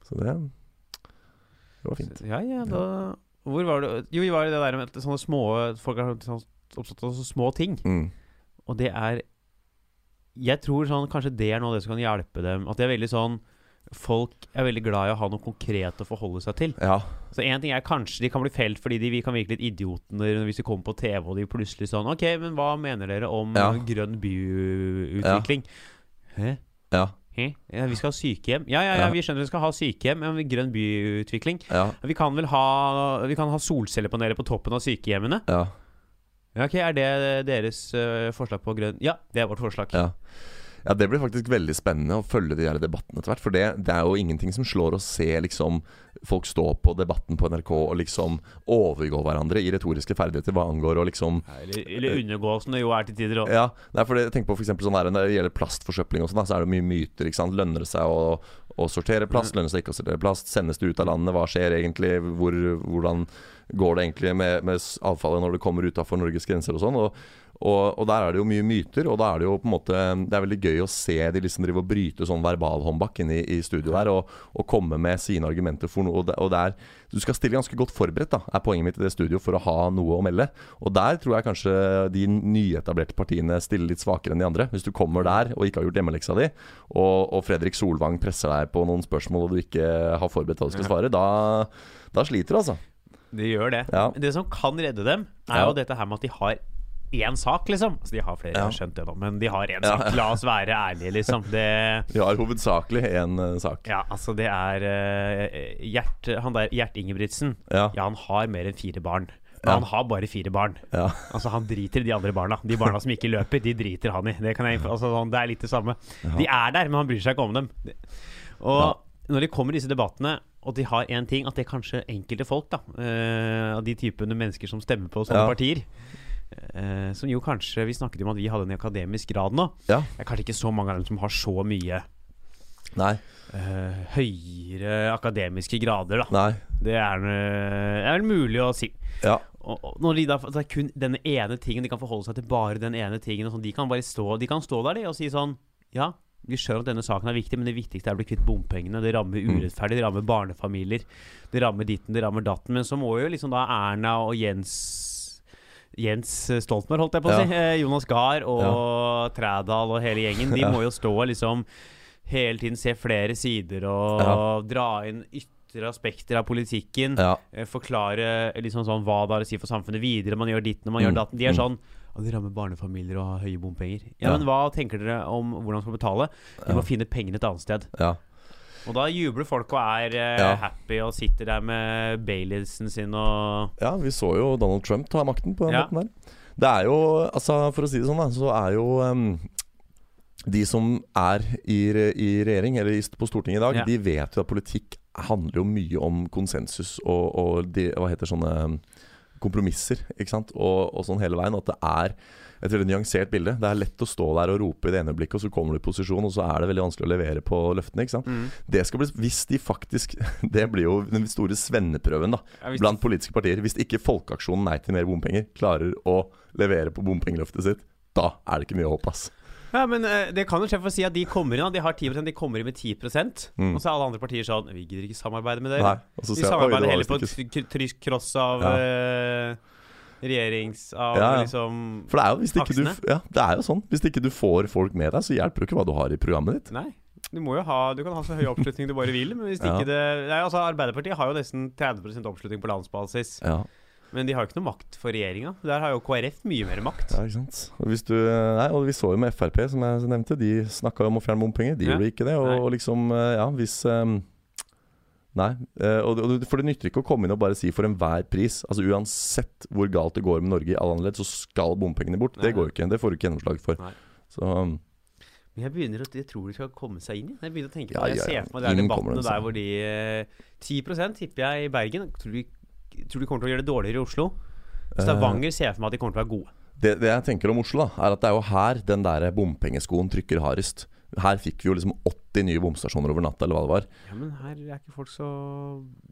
Speaker 3: Så det, det var fint.
Speaker 2: Ja, ja, da Hvor var det Jo, vi var i det der med sånne små Folk har sånn, oppstått av sånne små ting.
Speaker 3: Mm.
Speaker 2: Og det er Jeg tror sånn kanskje det er noe av det som kan hjelpe dem. At det er veldig sånn Folk er veldig glad i å ha noe konkret å forholde seg til.
Speaker 3: Ja.
Speaker 2: Så en ting er kanskje de kan bli felt fordi de vi kan virke litt idioter hvis de kommer på TV og de plutselig sånn OK, men hva mener dere om
Speaker 3: Ja.
Speaker 2: grønn byutvikling? Hæ?
Speaker 3: Ja.
Speaker 2: Hæ? Ja, vi skal ha sykehjem. Ja, ja, ja, vi skjønner vi skal ha sykehjem, men grønn byutvikling. Vi kan vel ha Vi kan ha solcellepaneler på toppen av sykehjemmene?
Speaker 3: Ja.
Speaker 2: Ja, ok, Er det deres eh, forslag på grønn Ja, det er vårt forslag.
Speaker 3: Ja. Ja, det blir faktisk veldig spennende å følge de her debattene etter hvert. For det, det er jo ingenting som slår å se liksom folk stå på Debatten på NRK og liksom overgå hverandre i retoriske ferdigheter hva angår å liksom
Speaker 2: Eller, eller undergå, som det jo er til tider. også.
Speaker 3: Ja, nei, for det, tenk på for sånn her, Når det gjelder plastforsøpling og sånn, så er det mye myter. ikke sant? Lønner det seg å, å sortere plast? Lønner det seg ikke å sortere plast? Sendes det ut av landet? Hva skjer egentlig? Hvor, hvordan går det egentlig med, med avfallet når det kommer utafor Norges grenser og sånn? Og, og, og der er det jo mye myter, og da er det jo på en måte Det er veldig gøy å se de liksom drive og bryte sånn verbalhåndbak inne i, i studio her, og, og komme med sine argumenter for noe. Og det, og det er Du skal stille ganske godt forberedt, da, er poenget mitt i det studio, for å ha noe å melde. Og der tror jeg kanskje de nyetablerte partiene stiller litt svakere enn de andre. Hvis du kommer der og ikke har gjort hjemmeleksa di, og, og Fredrik Solvang presser deg på noen spørsmål og du ikke har forberedt hva du skal svare, da, da sliter du, altså.
Speaker 2: De gjør det.
Speaker 3: Ja.
Speaker 2: Det som kan redde dem, er
Speaker 3: Ja.
Speaker 2: jo dette her med at de har én sak, liksom. Altså, de har flere,
Speaker 3: Ja.
Speaker 2: skjønt det nå, men de har én
Speaker 3: Ja.
Speaker 2: sak. La oss være ærlige, liksom. Det
Speaker 3: De har hovedsakelig én sak.
Speaker 2: Ja, altså, det er uh, Gjert Han der Gjert Ingebrigtsen.
Speaker 3: Ja.
Speaker 2: Ja, han har mer enn fire barn. Men
Speaker 3: Ja.
Speaker 2: han har bare fire barn.
Speaker 3: Ja.
Speaker 2: Altså Han driter i de andre barna. De barna som ikke løper, de driter han i. Det, kan jeg, altså, sånn, det er litt det samme. De er der, men han bryr seg ikke om dem. Og når de kommer i disse debattene, og de har én ting, at det er kanskje enkelte folk, da eh, av de typene mennesker som stemmer på sånne
Speaker 3: Ja.
Speaker 2: partier eh, Som jo kanskje Vi snakket jo om at vi hadde en akademisk grad nå.
Speaker 3: Ja.
Speaker 2: Det er kanskje ikke så mange av dem som har så mye
Speaker 3: Nei.
Speaker 2: eh, høyere akademiske grader, da.
Speaker 3: Nei.
Speaker 2: Det er, eh, det er vel mulig å si.
Speaker 3: Ja.
Speaker 2: Og, og når de da, Det er kun denne ene tingen, de kan forholde seg til bare den ene tingen. Sånn, de kan bare stå De kan stå der de, og si sånn Ja, vi skjønner at denne saken er viktig, men det viktigste er å bli kvitt bompengene. Det rammer
Speaker 3: Mm.
Speaker 2: urettferdig, det rammer barnefamilier. Det rammer ditten, det rammer datten. Men så må jo liksom da Erna og Jens Jens Stoltenberg, holdt jeg på å si. Ja. Jonas Gahr og Trædal og hele gjengen. De må jo stå og liksom hele tiden se flere sider og dra inn ytre aspekter av politikken.
Speaker 3: Ja.
Speaker 2: Eh, forklare liksom sånn hva det har å si for samfunnet videre. Man gjør ditt når man gjør
Speaker 3: Mm.
Speaker 2: datten. De er
Speaker 3: Mm.
Speaker 2: sånn og Det rammer barnefamilier og har høye bompenger. Ja,
Speaker 3: Ja.
Speaker 2: Men hva tenker dere om hvordan man skal betale? De må finne pengene et annet sted.
Speaker 3: ja.
Speaker 2: Og da jubler folk og er eh,
Speaker 3: Ja.
Speaker 2: happy og sitter der med Baileysen sin og
Speaker 3: Ja, vi så jo Donald Trump ta makten på den
Speaker 2: Ja.
Speaker 3: måten der. Det er jo, altså for å si det sånn, da, så er jo um, de som er i, i regjering, eller på Stortinget i dag,
Speaker 2: Ja.
Speaker 3: de vet jo at politikk handler jo mye om konsensus og, og de, hva heter sånne kompromisser, ikke sant, og, og sånn hele veien. At det er et veldig nyansert bilde. Det er lett å stå der og rope i det ene blikket, og så kommer du i posisjon, og så er det veldig vanskelig å levere på løftene. ikke sant?
Speaker 2: Mm.
Speaker 3: Det skal bli, Hvis de faktisk Det blir jo den store svenneprøven da
Speaker 2: Ja,
Speaker 3: blant politiske partier. Hvis ikke Folkeaksjonen Nei til mer bompenger klarer å levere på bompengeløftet sitt, da er det ikke mye håp, ass.
Speaker 2: Ja, men eh, det kan jo skje for å si at de kommer inn. De har 10% de kommer inn med 10
Speaker 3: Mm.
Speaker 2: Og så er alle andre partier sånn Vi gidder ikke samarbeide med dere.
Speaker 3: Nei, jeg,
Speaker 2: samarbeider heller på et kryss kross av
Speaker 3: Ja.
Speaker 2: Eh, regjerings... Av
Speaker 3: Ja, ja.
Speaker 2: liksom
Speaker 3: For det er jo hvis ikke du Ja, det er jo sånn. Hvis ikke du får folk med deg, så hjelper det ikke hva du har i programmet ditt.
Speaker 2: Nei. Du må jo ha Du kan ha så høy oppslutning du bare vil, men hvis ikke det Nei, altså Arbeiderpartiet har jo nesten 30 oppslutning på landsbasis,
Speaker 3: Ja,
Speaker 2: men de har jo ikke noe makt for regjeringa. Der har jo KrF mye mer makt.
Speaker 3: ja ikke sant. Og hvis du Nei, og vi så jo med Frp, som jeg nevnte. De snakka om å fjerne bompenger. De gjorde ikke det. Og, og liksom Ja, hvis um, Nei. eh, for det nytter ikke å komme inn og bare si for enhver pris. Altså Uansett hvor galt det går med Norge i alle annerledes, så skal bompengene bort.
Speaker 2: Nei,
Speaker 3: Det går ikke. Det får du ikke gjennomslag for.
Speaker 2: Nei.
Speaker 3: Så men
Speaker 2: Jeg begynner å jeg tror de skal komme seg inn. i. Jeg begynner å tenke på
Speaker 3: Ja,
Speaker 2: det. Jeg
Speaker 3: ja,
Speaker 2: ser for meg de
Speaker 3: er
Speaker 2: debattene der hvor de eh, 10 tipper jeg i Bergen. Tror de, tror de kommer til å gjøre det dårligere i Oslo.
Speaker 3: Eh.
Speaker 2: Stavanger ser jeg for meg at de kommer til å være gode.
Speaker 3: Det, det jeg tenker om Oslo, da er at det er jo her den der bompengeskoen trykker hardest. Her fikk vi jo liksom 80 nye bomstasjoner over natta, eller hva det var.
Speaker 2: Ja, Men her er ikke folk så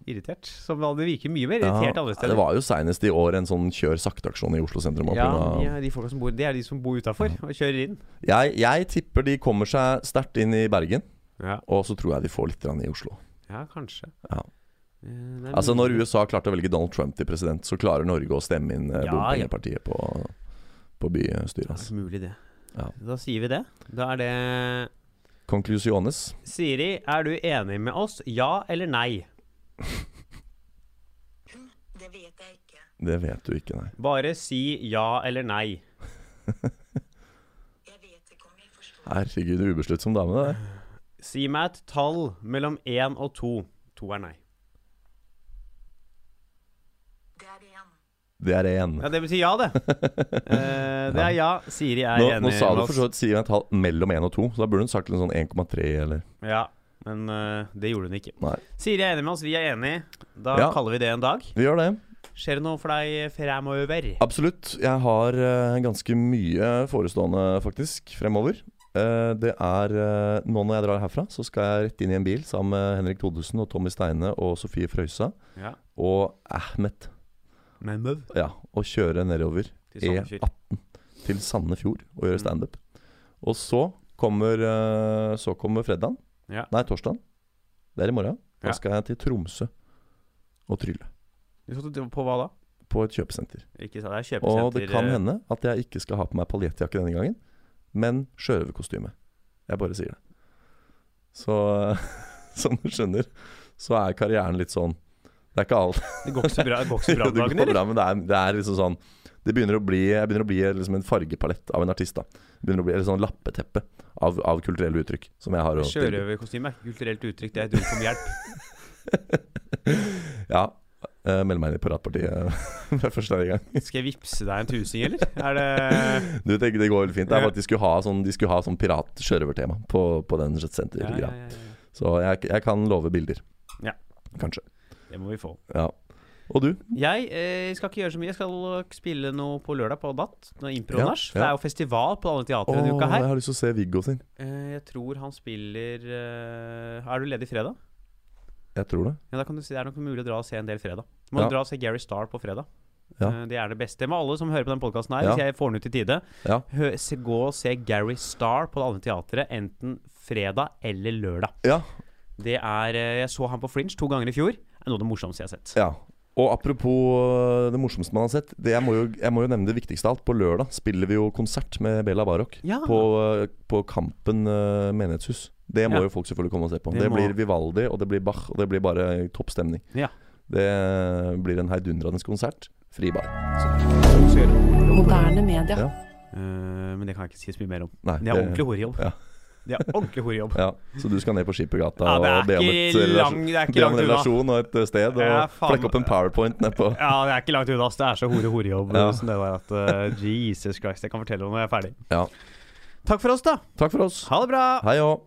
Speaker 2: irritert. Som det virker mye mer irritert andre
Speaker 3: det
Speaker 2: steder.
Speaker 3: var jo seinest i år en sånn kjør sakte-aksjon i Oslo sentrum.
Speaker 2: ja, ja, de folka som bor Det er de som bor utafor og kjører inn.
Speaker 3: jeg, jeg tipper de kommer seg sterkt inn i Bergen,
Speaker 2: Ja,
Speaker 3: og så tror jeg de får litt i Oslo.
Speaker 2: ja kanskje.
Speaker 3: Ja.
Speaker 2: Eh, det er
Speaker 3: Altså Når. USA klarte å velge Donald Trump til president, så klarer Norge å stemme inn eh,
Speaker 2: Ja,
Speaker 3: bompengepartiet på, på bystyret.
Speaker 2: Det
Speaker 3: Altså.
Speaker 2: mulig det.
Speaker 3: Ja.
Speaker 2: Da sier vi det. Da er det
Speaker 3: Conclusiones.
Speaker 2: Siri, er du enig med oss? Ja eller nei?
Speaker 4: Det vet jeg ikke.
Speaker 3: Det vet du ikke, nei.
Speaker 2: Bare si ja eller nei.
Speaker 4: Jeg vet ikke om jeg forstår.
Speaker 3: Herregud, ubesluttsom dame, det der.
Speaker 2: Si meg et tall mellom én og to. To er nei.
Speaker 4: Det er én.
Speaker 3: Det er én.
Speaker 2: Ja, det betyr ja, det. Eh, det er ja. Siri er
Speaker 3: Nå,
Speaker 2: enig
Speaker 3: nå sa du for så vidt Siri jeg et tall mellom 1 og 2, så da burde hun sagt en sånn 1,3 eller
Speaker 2: Ja, men uh, det gjorde hun ikke.
Speaker 3: Nei.
Speaker 2: Siri er enig med oss, vi er enig. Da
Speaker 3: Ja.
Speaker 2: kaller vi det en dag.
Speaker 3: Vi gjør det.
Speaker 2: Skjer det noe for deg fremover?
Speaker 3: Absolutt. Jeg har uh, ganske mye forestående, faktisk, fremover. Uh, det er Nå når jeg drar herfra, så skal jeg rett inn i en bil sammen med Henrik Thodesen og Tommy Steine og Sofie Frøysa
Speaker 2: Ja.
Speaker 3: og Ahmed.
Speaker 2: Møv
Speaker 3: Ja, og kjøre nedover. E18 til Sandefjord og gjøre
Speaker 2: Mm.
Speaker 3: standup. Og så kommer, eh, så kommer fredagen.
Speaker 2: Ja.
Speaker 3: Nei, torsdagen. Det er i morgen. Da
Speaker 2: Ja.
Speaker 3: skal jeg til Tromsø og trylle.
Speaker 2: På hva da?
Speaker 3: På et kjøpesenter.
Speaker 2: Ikke sant, det er kjøpesenter
Speaker 3: Og det kan
Speaker 2: eh,
Speaker 3: hende at jeg ikke skal ha på meg paljettjakke denne gangen, men sjørøverkostyme. Jeg bare sier det. Så som du skjønner, så er karrieren litt sånn Det er ikke alt.
Speaker 2: Det går ikke så bra, det går ikke så bra om dagen, eller?
Speaker 3: bra, men det er, det er liksom sånn Det begynner å bli, begynner å bli liksom en fargepalett av en artist. da Det begynner å bli et sånn lappeteppe av, av kulturelle uttrykk som jeg har.
Speaker 2: Sjørøverkostyme er kulturelt uttrykk, det er et ord om hjelp.
Speaker 3: Ja. Uh, Meld meg inn i Piratpartiet for første gang.
Speaker 2: Skal jeg vippse deg en tusing, eller? Er det
Speaker 3: Du, tenker det går veldig fint. Det er at de skulle ha sånn, skulle ha sånn pirat-sjørøvertema på, på den
Speaker 2: ja,
Speaker 3: senter-greia.
Speaker 2: ja, ja, ja.
Speaker 3: Så jeg, jeg kan love bilder.
Speaker 2: Ja.
Speaker 3: Kanskje.
Speaker 2: Det må vi få.
Speaker 3: Ja. Og du?
Speaker 2: Jeg eh, skal ikke gjøre så mye. Jeg skal spille noe på lørdag på DAT. Impro-nach. Det
Speaker 3: ja.
Speaker 2: er jo festival på alle teatre
Speaker 3: Åh,
Speaker 2: denne uka
Speaker 3: jeg har lyst til å se Viggo sin.
Speaker 2: Eh, jeg tror han spiller eh, Er du ledig fredag?
Speaker 3: Jeg tror det.
Speaker 2: Ja, da kan du si Det er nok mulig å dra og se en del fredag. Du må
Speaker 3: Ja.
Speaker 2: dra og se Gary Starr på fredag.
Speaker 3: Ja.
Speaker 2: Eh, det er det beste. Med alle som hører på den podkasten her,
Speaker 3: Ja.
Speaker 2: hvis jeg får den ut i tide,
Speaker 3: Ja.
Speaker 2: hø se, gå og se Gary Starr på det andre teatret enten fredag eller lørdag.
Speaker 3: Ja.
Speaker 2: Det er eh, Jeg så han på Fringe to ganger i fjor. Er noe av det morsomste jeg har sett.
Speaker 3: ja. Og apropos øh, det morsomste man har sett. Det jeg, må jo, jeg må jo nevne det viktigste av alt. På lørdag spiller vi jo konsert med Bela Barok.
Speaker 2: Ja.
Speaker 3: På, øh, på Kampen øh, menighetshus. Det må
Speaker 2: Ja.
Speaker 3: jo folk selvfølgelig komme og se på.
Speaker 2: Det
Speaker 3: Det,
Speaker 2: må-
Speaker 3: blir Vivaldi, og det blir Bach, og det blir bare topp stemning.
Speaker 2: Ja.
Speaker 3: Det blir en heidundrende konsert. Fribar.
Speaker 2: bar.
Speaker 5: Moderne media.
Speaker 3: Ja.
Speaker 2: Uh, men det kan jeg ikke si så mye mer om.
Speaker 3: Nei,
Speaker 2: Det er ordentlig horejobb.
Speaker 3: Ja.
Speaker 2: Det er ordentlig horejobb.
Speaker 3: Ja, Så du skal ned på Skippergata
Speaker 2: Ja,
Speaker 3: og be om, et,
Speaker 2: lang- er ikke
Speaker 3: be om en relasjon og et eh, sted, og
Speaker 2: Ja,
Speaker 3: flekke opp en powerpoint nedpå
Speaker 2: Ja, det er ikke langt unna. Det er så hore-horejobb
Speaker 3: Ja.
Speaker 2: Sånn det der at uh, Jesus Christ. Jeg kan fortelle om når jeg er ferdig.
Speaker 3: Ja.
Speaker 2: Takk for oss, da.
Speaker 3: Takk for oss.
Speaker 2: Ha det bra.
Speaker 3: Hei òg.